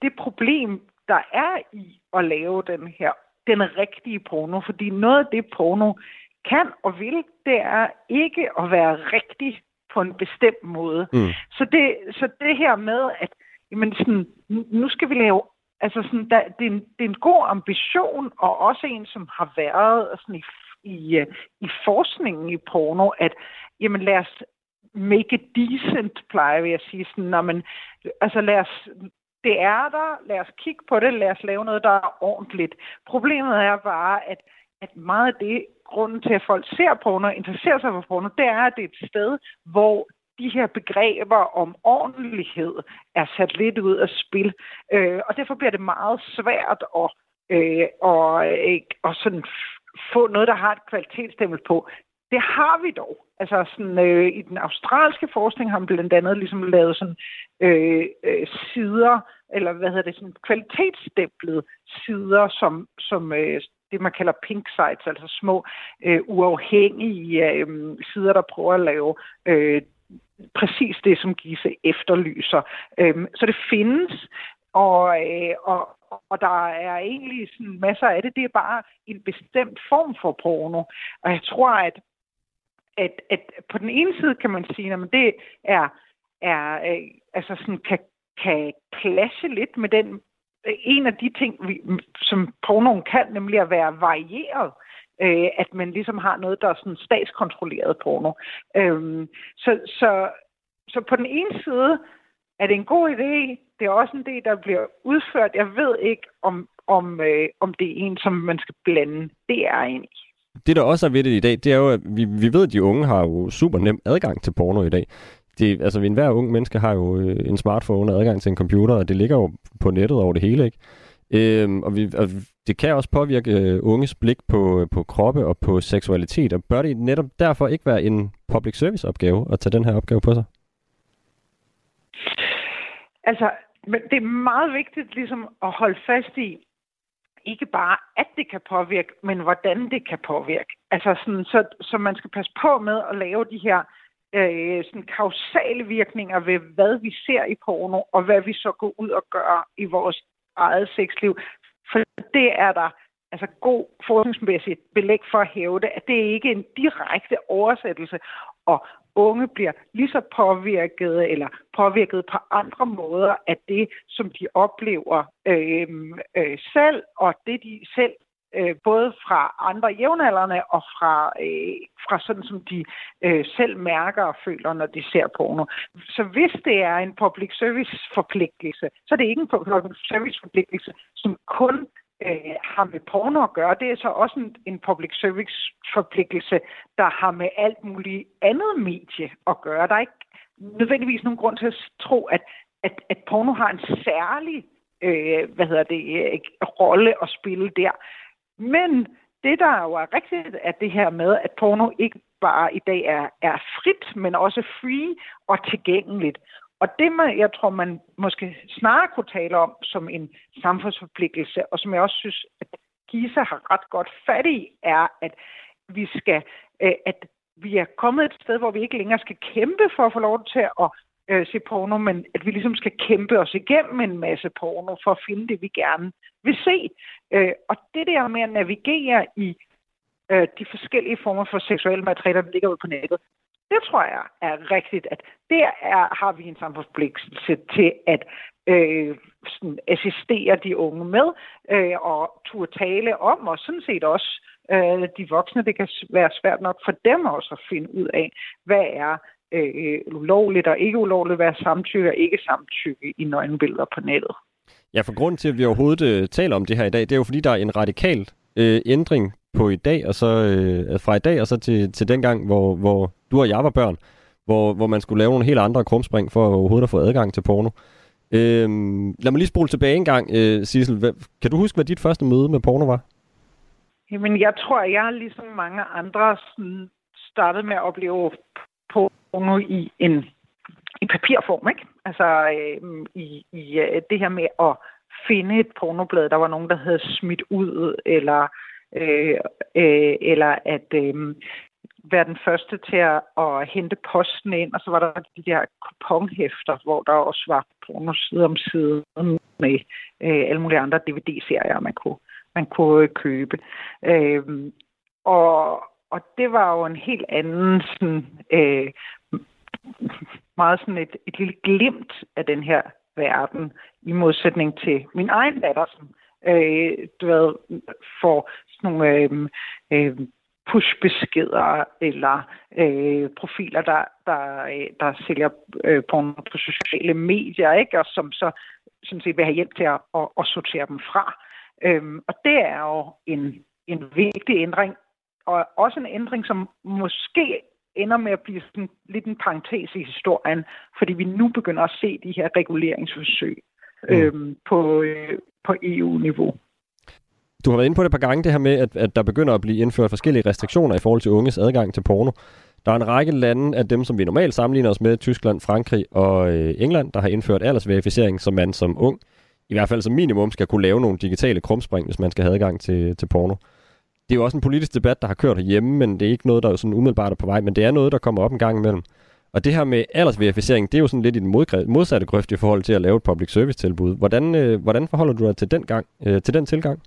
Speaker 10: Det problem, der er i at lave den her, den rigtige porno, fordi noget af det porno kan og vil, det er ikke at være rigtig på en bestemt måde. Mm. Så, det, så det her med, at jamen sådan, nu skal vi lave Altså, sådan, der, det, er en, det er en god ambition, og også en, som har været sådan, i, i, øh, i forskningen i porno, at jamen, lad os make it decent, plejer vi at sige. Sådan, når man, altså, lad os, det er der, lad os kigge på det, lad os lave noget, der er ordentligt. Problemet er bare, at, at meget af det, grunden til, at folk ser porno og interesserer sig for porno, det er, at det er et sted, hvor de her begreber om ordentlighed er sat lidt ud af spil. Øh, og derfor bliver det meget svært at, øh, og, øh, at sådan få noget, der har et kvalitetsstempel på. Det har vi dog. Altså sådan, øh, i den australske forskning har man blandt andet ligesom lavet sådan øh, øh, sider, eller hvad hedder det, sådan kvalitetsstemplet sider, som, som øh, det, man kalder pink sites, altså små øh, uafhængige øh, sider, der prøver at lave øh, præcis det, som Gise efterlyser. Øhm, så det findes, og, øh, og, og der er egentlig sådan masser af det. Det er bare en bestemt form for porno. Og jeg tror, at, at, at på den ene side kan man sige, at det er, er øh, altså sådan, kan, kan klasse lidt med den øh, en af de ting, vi, som pornoen kan, nemlig at være varieret øh, Øh, at man ligesom har noget, der er sådan statskontrolleret porno. Øh, så, så, så på den ene side er det en god idé, det er også en idé, der bliver udført. Jeg ved ikke, om, om, øh, om det er en, som man skal blande. Det er en i.
Speaker 11: Det, der også er ved det i dag, det er jo, at vi, vi ved, at de unge har jo super nem adgang til porno i dag. Det, altså, enhver ung menneske har jo øh, en smartphone og adgang til en computer, og det ligger jo på nettet over det hele, ikke? Øhm, og, vi, og det kan også påvirke øh, unges blik på, øh, på kroppe og på seksualitet, og bør det netop derfor ikke være en public service opgave at tage den her opgave på sig?
Speaker 10: Altså, men det er meget vigtigt ligesom at holde fast i, ikke bare, at det kan påvirke, men hvordan det kan påvirke. Altså sådan, så, så man skal passe på med at lave de her øh, sådan kausale virkninger ved, hvad vi ser i porno, og hvad vi så går ud og gør i vores eget sexliv. For det er der altså god forskningsmæssigt belæg for at hæve det, at det ikke er en direkte oversættelse, og unge bliver lige så påvirket eller påvirket på andre måder af det, som de oplever øh, øh, selv, og det de selv øh, både fra andre jævnaldrende og fra, øh, fra sådan, som de øh, selv mærker og føler, når de ser porno. Så hvis det er en public service forpligtelse, så er det ikke en public service forpligtelse, som kun øh, har med porno at gøre. Det er så også en, en public service forpligtelse, der har med alt muligt andet medie at gøre. Der er ikke nødvendigvis nogen grund til at tro, at, at, at porno har en særlig øh, hvad hedder det, øh, rolle at spille der. Men det, der jo er rigtigt, er det her med, at porno ikke bare i dag er, er frit, men også free og tilgængeligt. Og det, man, jeg tror, man måske snarere kunne tale om som en samfundsforpligtelse, og som jeg også synes, at Gisa har ret godt fat i, er, at vi skal, øh, at vi er kommet et sted, hvor vi ikke længere skal kæmpe for at få lov til at øh, se porno, men at vi ligesom skal kæmpe os igennem en masse porno for at finde det, vi gerne vil se. Øh, og det der med at navigere i øh, de forskellige former for seksuelle materialer, der ligger ud på nettet, det tror jeg er rigtigt, at der er, har vi en samfundsforpligtelse til at øh, sådan assistere de unge med øh, og turde tale om, og sådan set også øh, de voksne. Det kan være svært nok for dem også at finde ud af, hvad er øh, ulovligt og ikke ulovligt, hvad samtykke og ikke samtykke i nøgenbilleder på nettet.
Speaker 11: Ja, for grund til, at vi overhovedet øh, taler om det her i dag, det er jo fordi, der er en radikal øh, ændring på i dag, og så øh, fra i dag og så til, til den gang, hvor, hvor du og jeg var børn, hvor, hvor man skulle lave nogle helt andre krumspring for overhovedet at få adgang til porno. Øh, lad mig lige spole tilbage en gang, øh, Sissel. Hvad, kan du huske, hvad dit første møde med porno var?
Speaker 10: Jamen, jeg tror, jeg ligesom mange andre sådan, startede med at opleve porno i en i papirform, ikke? Altså øh, i, i øh, det her med at finde et pornoblad, der var nogen, der havde smidt ud, eller, øh, øh, eller at øh, være den første til at, at hente posten ind, og så var der de der kuponhæfter, hvor der også var porno side om side med øh, alle mulige andre DVD-serier, man kunne, man kunne øh, købe. Øh, og, og det var jo en helt anden sådan, øh, meget sådan et, et lille glimt af den her verden, i modsætning til min egen datter, som øh, du ved, får sådan nogle øh, øh, pushbeskeder eller øh, profiler, der, der, øh, der sælger øh, porno på sociale medier, ikke? og som så sådan set vil have hjælp til at, at, at sortere dem fra. Øhm, og det er jo en, en vigtig ændring, og også en ændring, som måske ender med at blive sådan lidt en parentes i historien, fordi vi nu begynder at se de her reguleringsforsøg mm. øhm, på, øh, på EU-niveau.
Speaker 11: Du har været inde på det et par gange, det her med, at, at der begynder at blive indført forskellige restriktioner i forhold til unges adgang til porno. Der er en række lande af dem, som vi normalt sammenligner os med, Tyskland, Frankrig og øh, England, der har indført aldersverificering, så man som ung, i hvert fald som minimum, skal kunne lave nogle digitale krumspring, hvis man skal have adgang til, til porno. Det er jo også en politisk debat, der har kørt hjemme, men det er ikke noget, der er sådan umiddelbart er på vej, men det er noget, der kommer op en gang imellem. Og det her med aldersverificering, det er jo sådan lidt i den modsatte grøft i forhold til at lave et public service tilbud. Hvordan, øh, hvordan forholder du dig til den, gang, øh, til den tilgang?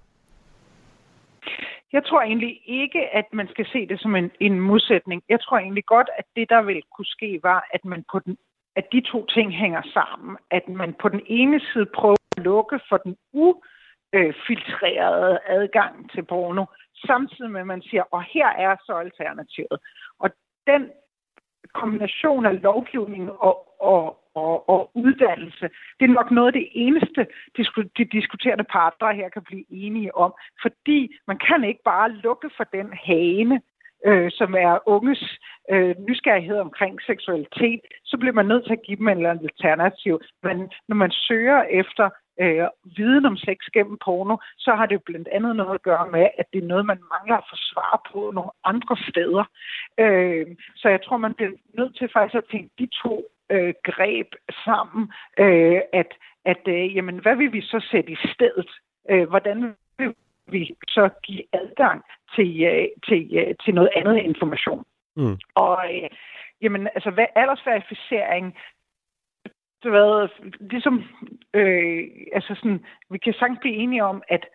Speaker 10: Jeg tror egentlig ikke, at man skal se det som en, en modsætning. Jeg tror egentlig godt, at det, der vil kunne ske, var, at man på den at de to ting hænger sammen. At man på den ene side prøver at lukke for den ufiltrerede øh, adgang til porno, samtidig med, at man siger, og her er så alternativet. Og den kombination af lovgivning og, og, og, og uddannelse, det er nok noget af det eneste, de diskuterende parter her kan blive enige om. Fordi man kan ikke bare lukke for den hane, øh, som er unges øh, nysgerrighed omkring seksualitet, så bliver man nødt til at give dem en eller anden alternativ. Men når man søger efter øh, viden om sex gennem porno, så har det blandt andet noget at gøre med, at det er noget, man mangler at få svar på nogle andre steder. Øh, så jeg tror, man bliver nødt til faktisk at tænke de to øh, greb sammen, øh, at, at øh, jamen, hvad vil vi så sætte i stedet? Øh, hvordan vil vi så give adgang til, øh, til, øh, til noget andet information? Mm. Og øh, jamen, altså, hvad, aldersverificering det været, ligesom, øh, altså sådan, vi kan sagtens blive enige om, at,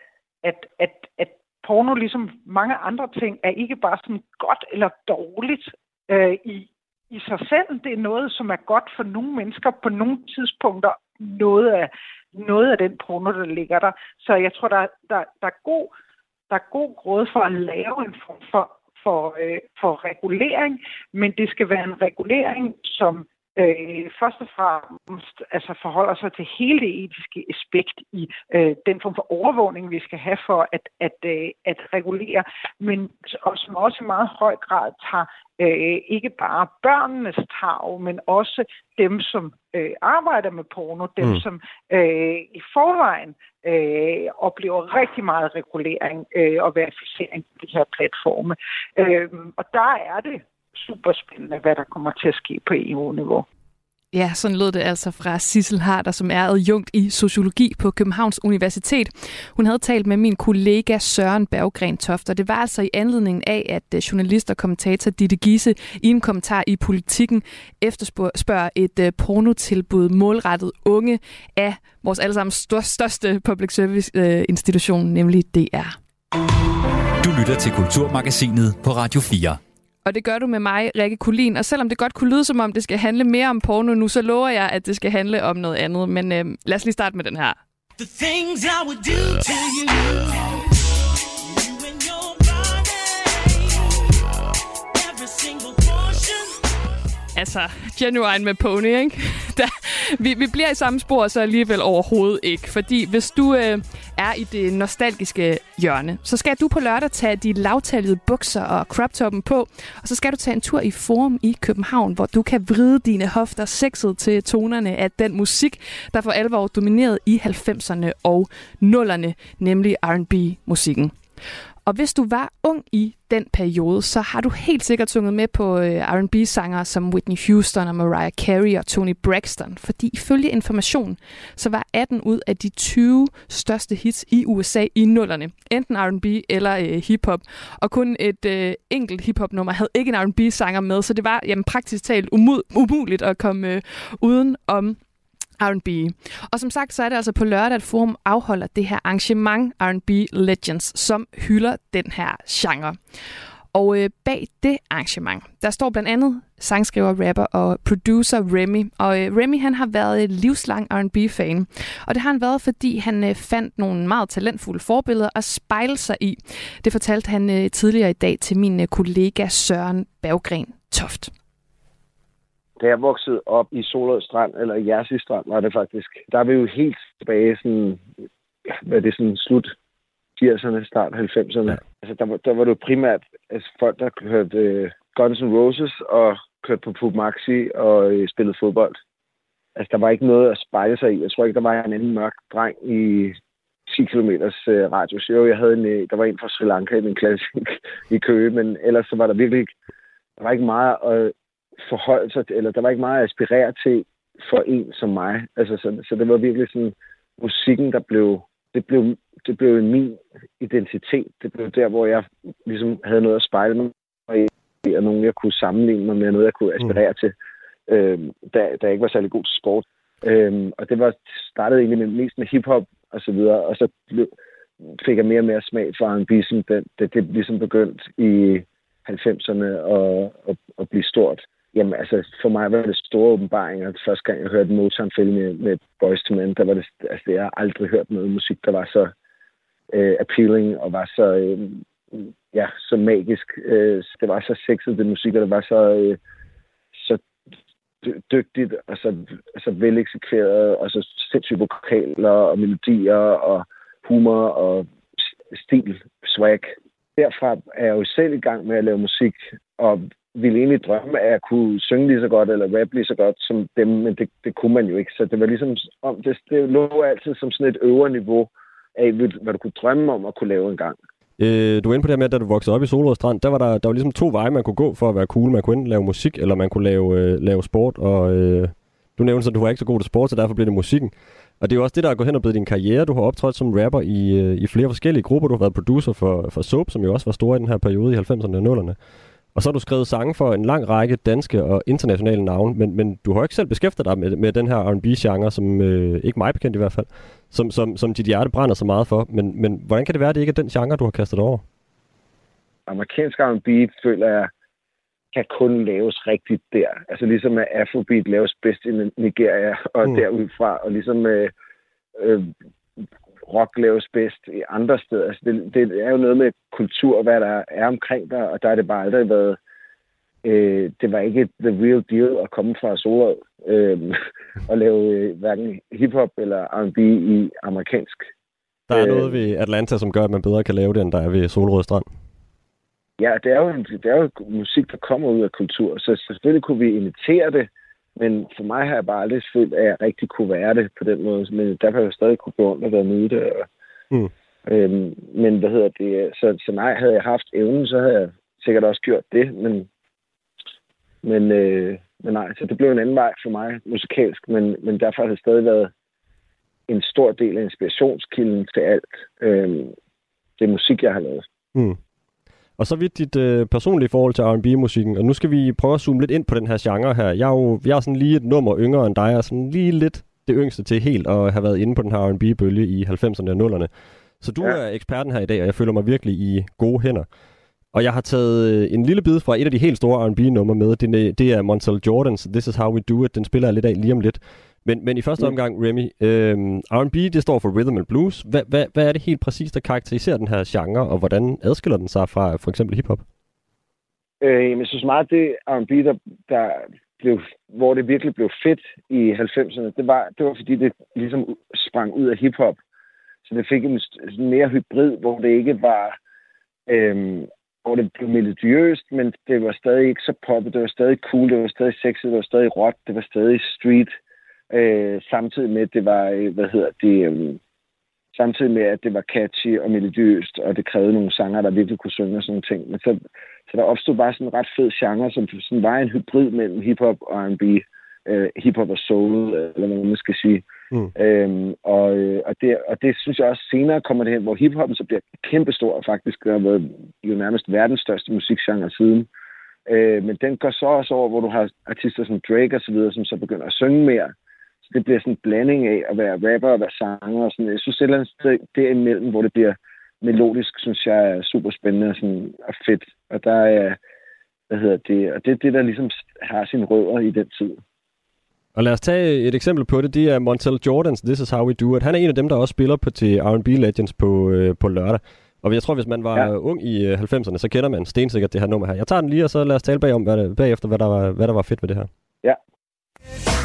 Speaker 10: at, at, at porno, ligesom mange andre ting, er ikke bare sådan godt eller dårligt øh, i, i sig selv. Det er noget, som er godt for nogle mennesker på nogle tidspunkter. Noget af, noget af den porno, der ligger der. Så jeg tror, der, der, der, er, god, der er god råd for at lave en form for, for, øh, for regulering, men det skal være en regulering, som øh, først og fremmest altså forholder sig til hele det etiske aspekt i øh, den form for overvågning, vi skal have for at, at, øh, at regulere, men og som også i meget høj grad tager øh, ikke bare børnenes tag, men også dem, som øh, arbejder med porno, dem, mm. som øh, i forvejen øh, oplever rigtig meget regulering øh, og verificering på de her platforme. Øh, og der er det super spændende, hvad der kommer til at ske på EU-niveau.
Speaker 3: Ja, sådan lød det altså fra Sissel Harder, som er adjunkt i sociologi på Københavns Universitet. Hun havde talt med min kollega Søren Berggren Toft, og det var altså i anledning af, at øh, journalist og kommentator Ditte Gisse i en kommentar i Politikken efterspørger et øh, pornotilbud målrettet unge af vores allesammens største public service øh, institution, nemlig DR.
Speaker 2: Du lytter til Kulturmagasinet på Radio 4.
Speaker 3: Og det gør du med mig, Rikke Kulin. Og selvom det godt kunne lyde, som om det skal handle mere om porno nu, så lover jeg, at det skal handle om noget andet. Men øh, lad os lige starte med den her. The things I would do to you. single altså, genuine med pony, ikke? Der, vi, vi bliver i samme spor, så alligevel overhovedet ikke. Fordi hvis du øh, er i det nostalgiske hjørne, så skal du på lørdag tage de lavtallede bukser og crop toppen på, og så skal du tage en tur i Forum i København, hvor du kan vride dine hofter sexet til tonerne af den musik, der for alvor dominerede i 90'erne og 0'erne, nemlig R&B-musikken. Og hvis du var ung i den periode, så har du helt sikkert sunget med på øh, R&B-sangere som Whitney Houston og Mariah Carey og Tony Braxton, fordi ifølge information, så var 18 ud af de 20 største hits i USA i nullerne, enten R&B eller øh, hiphop, og kun et øh, enkelt hiphop-nummer havde ikke en R&B-sanger med, så det var jamen, praktisk talt umuligt at komme øh, uden om R&B. Og som sagt, så er det altså på lørdag, at Forum afholder det her arrangement R&B Legends, som hylder den her genre. Og øh, bag det arrangement, der står blandt andet sangskriver, rapper og producer Remy. Og øh, Remy han har været et livslang R&B-fan. Og det har han været, fordi han øh, fandt nogle meget talentfulde forbilleder at spejle sig i. Det fortalte han øh, tidligere i dag til min øh, kollega Søren Berggren Toft
Speaker 12: da jeg voksede op i Solrød Strand, eller i Jersi Strand var det faktisk, der er vi jo helt tilbage sådan, hvad er det sådan slut 80'erne, start 90'erne. Ja. Altså, der, var, der var det jo primært altså, folk, der hørte uh, Guns N' Roses og kørte på Pub Maxi og uh, spillede fodbold. Altså, der var ikke noget at spejle sig i. Jeg tror ikke, der var en anden mørk dreng i 10 km uh, radius. Jo, jeg havde en, uh, der var en fra Sri Lanka i min klasse i Køge, men ellers så var der virkelig ikke, der var ikke meget at, forholde sig eller der var ikke meget at aspirere til for en som mig. Altså, så, så det var virkelig sådan, musikken, der blev, det blev, det blev min identitet. Det blev der, hvor jeg ligesom havde noget at spejle mig i, og nogen, jeg kunne sammenligne mig med, noget, jeg kunne aspirere mm. til, øh, da, da jeg ikke var særlig god til sport. Øh, og det var startede egentlig med, mest med hiphop og så videre, og så blev, fik jeg mere og mere smag for R&B, som det, det, ligesom begyndt i 90'erne at, at, at blive stort. Jamen, altså, for mig var det store åbenbaringer. Første gang, jeg hørte Motown-film med, med Boys to Men, der var det, altså, jeg har aldrig hørt noget musik, der var så øh, appealing og var så, øh, ja, så magisk. Øh, det var så sexet, det musik, og det var så, øh, så dygtigt og så, så veleksekveret, og så sindssygt vokaler og melodier og humor og stil, swag. Derfra er jeg jo selv i gang med at lave musik, og ville egentlig drømme af at kunne synge lige så godt, eller rap lige så godt som dem, men det, det kunne man jo ikke. Så det var ligesom, om det, det lå altid som sådan et øvre niveau af, hvad du kunne drømme om at kunne lave en gang.
Speaker 11: Øh, du er inde på det her med, at da du voksede op i Solrød Strand, der var der, der var ligesom to veje, man kunne gå for at være cool. Man kunne enten lave musik, eller man kunne lave, øh, lave sport, og øh, du nævnte, at du var ikke så god til sport, så derfor blev det musikken. Og det er jo også det, der er gået hen og blevet din karriere. Du har optrådt som rapper i, øh, i flere forskellige grupper. Du har været producer for, for Soap, som jo også var stor i den her periode i 90'erne og 00'erne. Og så har du skrevet sange for en lang række danske og internationale navne, men, men du har ikke selv beskæftiget dig med, med den her R&B-genre, som øh, ikke mig bekendt i hvert fald, som, som, som dit hjerte brænder så meget for. Men, men hvordan kan det være, at det ikke er den genre, du har kastet over?
Speaker 12: Amerikansk R&B føler jeg kan kun laves rigtigt der. Altså ligesom at Afrobeat laves bedst i Nigeria og mm. derudfra, og ligesom øh, øh, rock laves bedst i andre steder. Altså det, det er jo noget med kultur, hvad der er omkring dig, og der er det bare aldrig været... Øh, det var ikke the real deal at komme fra Solrød øh, og lave øh, hverken hiphop eller R&B i amerikansk.
Speaker 11: Der er øh, noget ved Atlanta, som gør, at man bedre kan lave det, end der er ved Solrød Strand.
Speaker 12: Ja, det er, jo, det er jo musik, der kommer ud af kultur, så selvfølgelig kunne vi imitere det, men for mig har jeg bare aldrig følt, at jeg rigtig kunne være det på den måde. Men der har jeg stadig kunne gå rundt og være nyde det. Og, mm. øhm, men hvad hedder det? Så, så nej, havde jeg haft evnen, så havde jeg sikkert også gjort det. Men, men, øh, men nej, så det blev en anden vej for mig musikalsk. Men, men derfor har det stadig været en stor del af inspirationskilden til alt. Øh, det musik, jeg har lavet. Mm.
Speaker 11: Og så vidt dit øh, personlige forhold til R&B-musikken, og nu skal vi prøve at zoome lidt ind på den her genre her. Jeg er jo jeg er sådan lige et nummer yngre end dig, og sådan lige lidt det yngste til helt at have været inde på den her R&B-bølge i 90'erne og 0'erne. Så du ja. er eksperten her i dag, og jeg føler mig virkelig i gode hænder. Og jeg har taget øh, en lille bid fra et af de helt store R&B-numre med. Det, det er Montel Jordans This Is How We Do It. Den spiller jeg lidt af lige om lidt. Men, men i første mm. omgang, Remy, øh, R&B, det står for Rhythm and Blues. Hvad, hvad, hvad er det helt præcis, der karakteriserer den her genre, og hvordan adskiller den sig fra for eksempel hiphop?
Speaker 12: Øh, jeg synes meget, det R&B, der, der blev, hvor det virkelig blev fedt i 90'erne, det var, det var fordi, det ligesom sprang ud af hiphop. Så det fik en, mere hybrid, hvor det ikke var... Øh, hvor det blev melodiøst, men det var stadig ikke så poppet, det var stadig cool, det var stadig sexet, det var stadig råt, det var stadig street. Øh, samtidig med, at det var, øh, hvad hedder det, øh, samtidig med, at det var catchy og melodiøst, og det krævede nogle sanger, der virkelig kunne synge og sådan ting. Men så, så der opstod bare sådan en ret fed genre, som sådan var en hybrid mellem hiphop og R&B, øh, hiphop og soul, eller hvad man skal sige. Mm. Øhm, og, øh, og, det, og det synes jeg også senere kommer det hen, hvor hiphoppen så bliver kæmpestor faktisk. Det har været jo nærmest verdens største musikgenre siden. Øh, men den går så også over, hvor du har artister som Drake og så videre, som så begynder at synge mere. Så det bliver sådan en blanding af at være rapper og være sanger og sådan. Jeg synes et eller andet sted derimellem, hvor det bliver melodisk, synes jeg er super spændende og, sådan, og fedt. Og der er, hvad hedder det, og det er det, der ligesom har sine rødder i den tid.
Speaker 11: Og lad os tage et eksempel på det. Det er Montel Jordans This Is How We Do It. Han er en af dem, der også spiller på til R&B Legends på, øh, på lørdag. Og jeg tror, hvis man var ja. ung i 90'erne, øh, så kender man stensikkert det her nummer her. Jeg tager den lige, og så lad os tale bagom, hvad det, bagefter, hvad der, var, hvad der var fedt ved det her.
Speaker 12: Ja.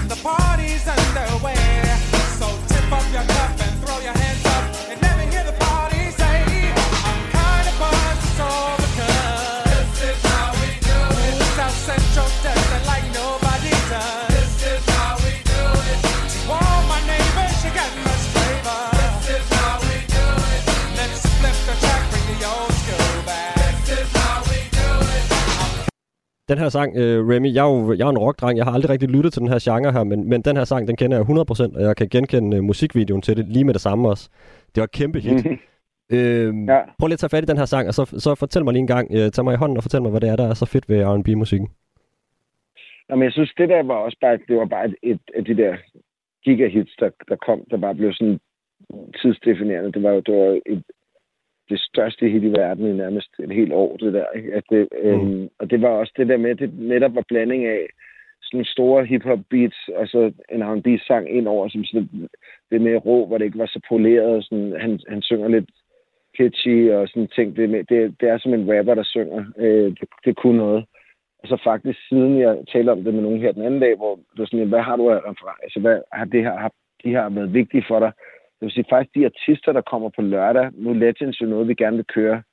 Speaker 13: The party's underway,
Speaker 11: Den her sang, øh, Remy, jeg er jo jeg er en rockdreng, jeg har aldrig rigtig lyttet til den her genre her, men, men den her sang, den kender jeg 100%, og jeg kan genkende øh, musikvideoen til det lige med det samme også. Det var et kæmpe hit. øhm, ja. Prøv lige at tage fat i den her sang, og så, så fortæl mig lige en gang, øh, tag mig i hånden og fortæl mig, hvad det er, der er så fedt ved R&B-musikken.
Speaker 12: Jamen, jeg synes, det der var også bare, det var bare et, et af de der gigahits, der, der kom, der bare blev sådan tidsdefinerende. Det var jo det var et, det største hit i verden i nærmest et helt år, det der. Ikke? At det, øhm, Og det var også det der med, at det netop var blanding af sådan store hip-hop beats, og så en R&B-sang ind over, som sådan det med rå, hvor det ikke var så poleret. Sådan, han, han synger lidt pitchy og sådan ting. Det, med, det, det er som en rapper, der synger. Øh, det, det kunne noget. Og så faktisk, siden jeg talte om det med nogen her den anden dag, hvor det var sådan, hvad har du af altså, hvad har det her, har de her været vigtige for dig? Det vil sige, faktisk de artister, der kommer på lørdag, nu Legends jo noget, vi gerne vil køre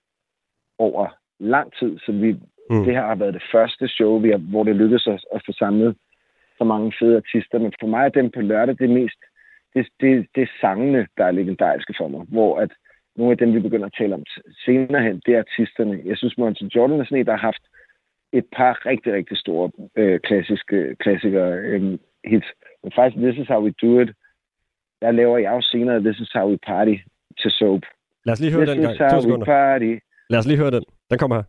Speaker 12: over lang tid, så vi, mm. det her har været det første show, vi har, hvor det lykkedes os at få samlet så mange fede artister. Men for mig er dem på lørdag det mest, det, det, det er sangene, der er legendariske for mig, hvor at nogle af dem, vi begynder at tale om senere hen, det er artisterne. Jeg synes, Monty Jordan er sådan en, der har haft et par rigtig, rigtig store øh, klassiske klassikere øh, hits. Men faktisk, This Is How We Do It, der laver jeg jo senere This Is How We Party til Soap.
Speaker 11: Lad os lige høre
Speaker 12: This
Speaker 11: den gang.
Speaker 12: is how
Speaker 11: To
Speaker 12: we
Speaker 11: sekunder.
Speaker 12: party.
Speaker 11: Lad os lige høre den. Den kommer her.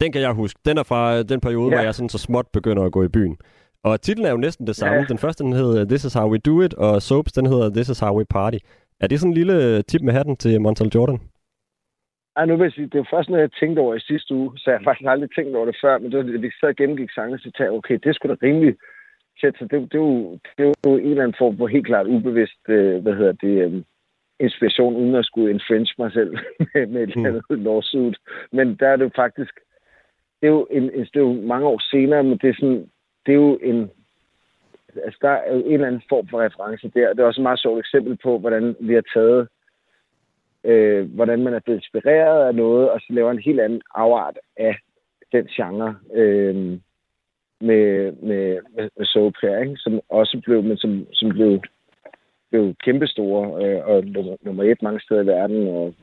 Speaker 11: Den kan jeg huske. Den er fra øh, den periode, ja. hvor jeg sådan så småt begynder at gå i byen. Og titlen er jo næsten det samme.
Speaker 12: Ja.
Speaker 11: Den første, den hedder This is how we do it, og Soaps, den hedder This is how we party. Er det sådan en lille tip med hatten til Montel Jordan?
Speaker 12: Ej, nu vil jeg sige, det var først noget, jeg tænkte over i sidste uge, så jeg har faktisk aldrig tænkt over det før, men det var, vi og gennemgik sangen, så tænkte okay, det skulle da rimelig tæt, så det, det, er jo, det er jo en eller anden form for helt klart ubevidst, øh, hvad hedder det, øh, inspiration, uden at skulle infringe mig selv med, med et eller andet lawsuit. Men der er det jo faktisk, det er jo, en, en, det er jo mange år senere, men det er sådan, det er jo en, altså der er jo en eller anden form for reference der. Det er også et meget sjovt eksempel på, hvordan vi har taget øh, hvordan man er blevet inspireret af noget, og så laver en helt anden afart af den genre øh, med, med, med, med soap her, ikke? som også blev, men som, som blev, blev kæmpestore, øh, og nummer, nummer et mange steder i verden, og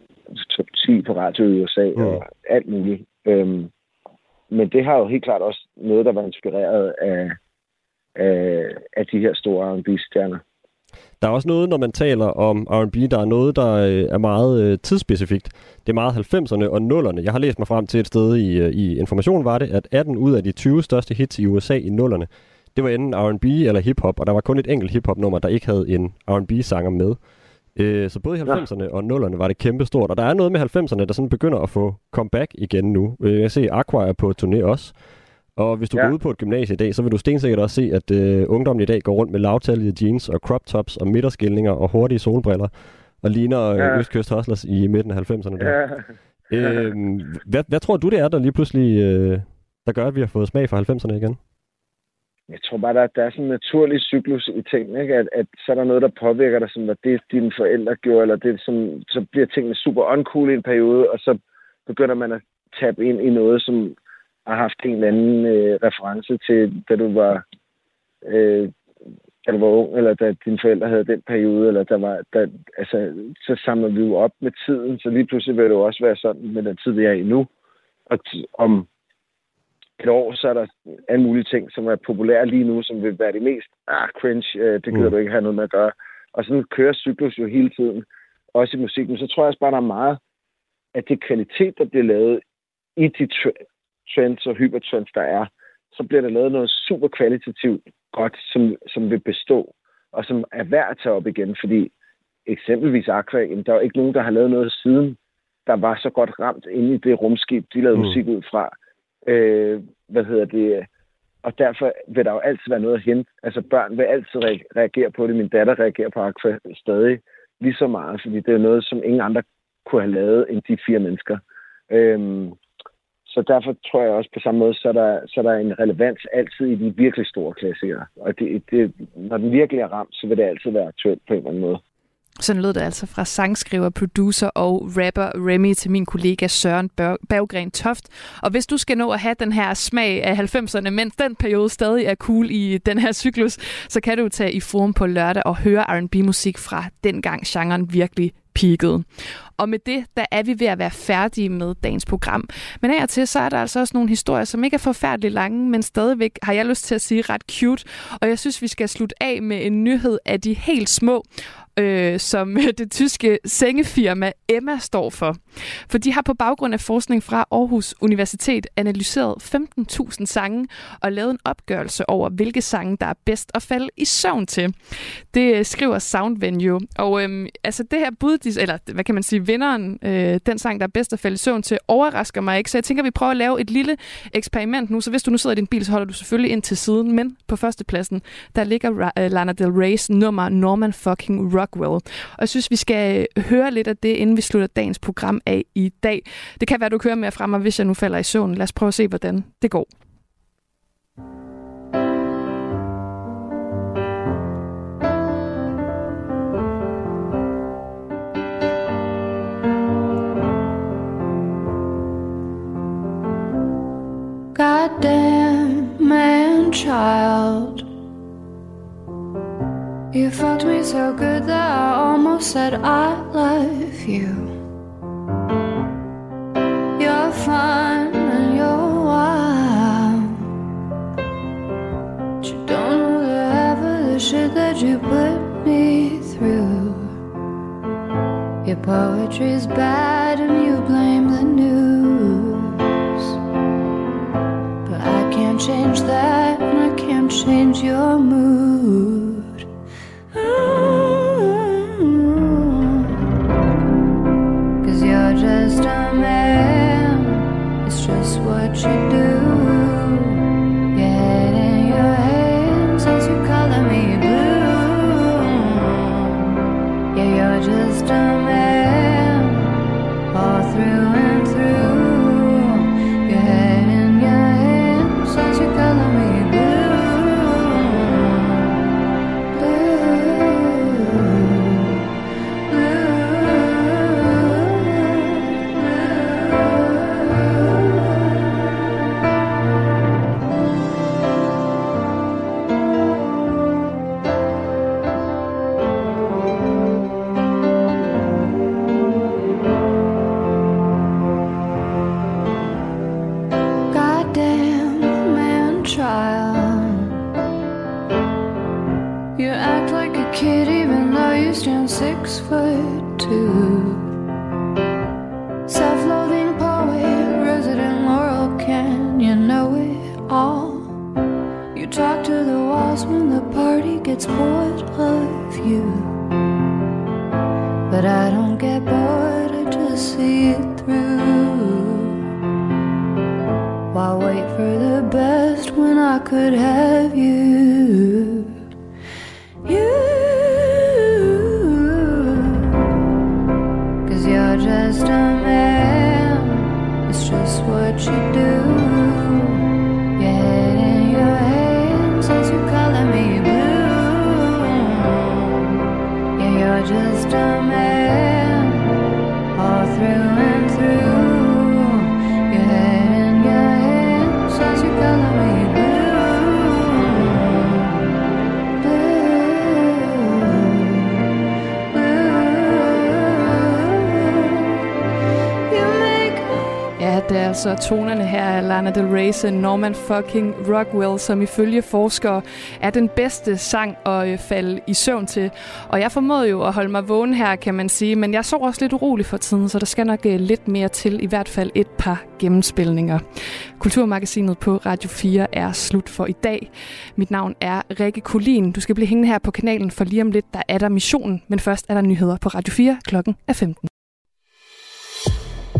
Speaker 12: top 10 på radio i USA, mm. og alt muligt. Øh, men det har jo helt klart også noget, der var inspireret af, af, af de her store R&B-stjerner.
Speaker 11: Der er også noget, når man taler om R&B, der er noget, der øh, er meget øh, tidsspecifikt. Det er meget 90'erne og 0'erne. Jeg har læst mig frem til et sted i, øh, i Information, var det, at 18 ud af de 20 største hits i USA i 0'erne, det var enten R&B eller hiphop, og der var kun et enkelt hiphop-nummer, der ikke havde en R&B-sanger med. Øh, så både i 90'erne og 0'erne var det kæmpestort, og der er noget med 90'erne, der sådan begynder at få comeback igen nu. Øh, jeg ser Aqua er på turné også, og hvis du ja.
Speaker 12: Ja.
Speaker 11: går ud på et gymnasie i dag, så vil du stensikkert også se, at øh, ungdommen i dag går rundt med lavtallige jeans og crop tops og midterskilninger og hurtige solbriller og ligner øh,
Speaker 12: Ja.
Speaker 11: Østkyst Hustlers i midten af 90'erne. Der.
Speaker 12: Ja.
Speaker 11: Øhm, hvad, hvad tror du, det er, der lige pludselig øh, der gør, at vi har fået smag for 90'erne igen?
Speaker 12: Jeg tror bare, der, der er sådan en naturlig cyklus i tingene, ikke? At, at så er der noget, der påvirker dig, som var det, dine forældre gjorde, eller det, som, så bliver tingene super uncool i en periode, og så begynder man at tabe ind i noget, som har haft en eller anden øh, reference til, da du var øh, da du var ung, eller da dine forældre havde den periode, eller der var, der, altså, så samler vi jo op med tiden, så lige pludselig vil det jo også være sådan med den tid, vi er i nu. Og t- om et år, så er der alle mulige ting, som er populære lige nu, som vil være de mest ah, cringe, øh, det gider mm. du ikke have noget med at gøre. Og sådan kører cyklus jo hele tiden, også i musikken. Så tror jeg også bare, der er meget, at det kvalitet, der bliver lavet i de tr- trends og hypertrends, der er, så bliver der lavet noget super kvalitativt godt, som, som vil bestå, og som er værd at tage op igen, fordi eksempelvis Aqua, jamen, der er jo ikke nogen, der har lavet noget siden, der var så godt ramt inde i det rumskib, de lavede mm. musik ud fra. Øh, hvad hedder det? Og derfor vil der jo altid være noget at hente. Altså børn vil altid reagere på det. Min datter reagerer på Aqua stadig lige så meget, fordi det er noget, som ingen andre kunne have lavet end de fire mennesker. Øhm, så derfor tror jeg også på samme måde, så er der, så er der en relevans altid i de virkelig store klassikere. Og det, det, når den virkelig er ramt, så vil det altid være aktuelt på en eller anden måde.
Speaker 3: Sådan lød det altså fra sangskriver, producer og rapper Remy til min kollega Søren Berggren Toft. Og hvis du skal nå at have den her smag af 90'erne, mens den periode stadig er cool i den her cyklus, så kan du tage i forum på lørdag og høre R&B-musik fra dengang genren virkelig peakede. Og med det, der er vi ved at være færdige med dagens program. Men af og til, så er der altså også nogle historier, som ikke er forfærdeligt lange, men stadigvæk har jeg lyst til at sige ret cute. Og jeg synes, vi skal slutte af med en nyhed af de helt små øh, som det tyske sengefirma Emma står for. For de har på baggrund af forskning fra Aarhus Universitet analyseret 15.000 sange og lavet en opgørelse over, hvilke sange, der er bedst at falde i søvn til. Det øh, skriver Sound Venue. Og øhm, altså det her bud, de, eller hvad kan man sige, vinderen, øh, den sang, der er bedst at falde i søvn til, overrasker mig ikke. Så jeg tænker, vi prøver at lave et lille eksperiment nu. Så hvis du nu sidder i din bil, så holder du selvfølgelig ind til siden. Men på førstepladsen, der ligger øh, Lana Del Rey's nummer Norman fucking Rockwell. Og jeg synes, vi skal øh, høre lidt af det, inden vi slutter dagens program af i dag. Det kan være, du kører med frem, og hvis jeg nu falder i søvn. Lad os prøve at se, hvordan det går.
Speaker 14: Goddamn man child. You fucked me so good that I almost said I love you. You're fine and you're wild. But you don't know the half of the shit that you put me through. Your poetry's bad and you blame the news. But I can't change that and I can't change your mood. Gets bored of you. But I don't get bored, I just see it through. Why wait for the best when I could have you?
Speaker 3: Så tonerne her af Lana Del Rey's øh, Norman fucking Rockwell, som ifølge forskere er den bedste sang at øh, falde i søvn til. Og jeg formåede jo at holde mig vågen her, kan man sige, men jeg sov også lidt urolig for tiden, så der skal nok øh, lidt mere til, i hvert fald et par gennemspilninger. Kulturmagasinet på Radio 4 er slut for i dag. Mit navn er Rikke Kulin. Du skal blive hængende her på kanalen, for lige om lidt, der er der missionen, men først er der nyheder på Radio 4 klokken er 15.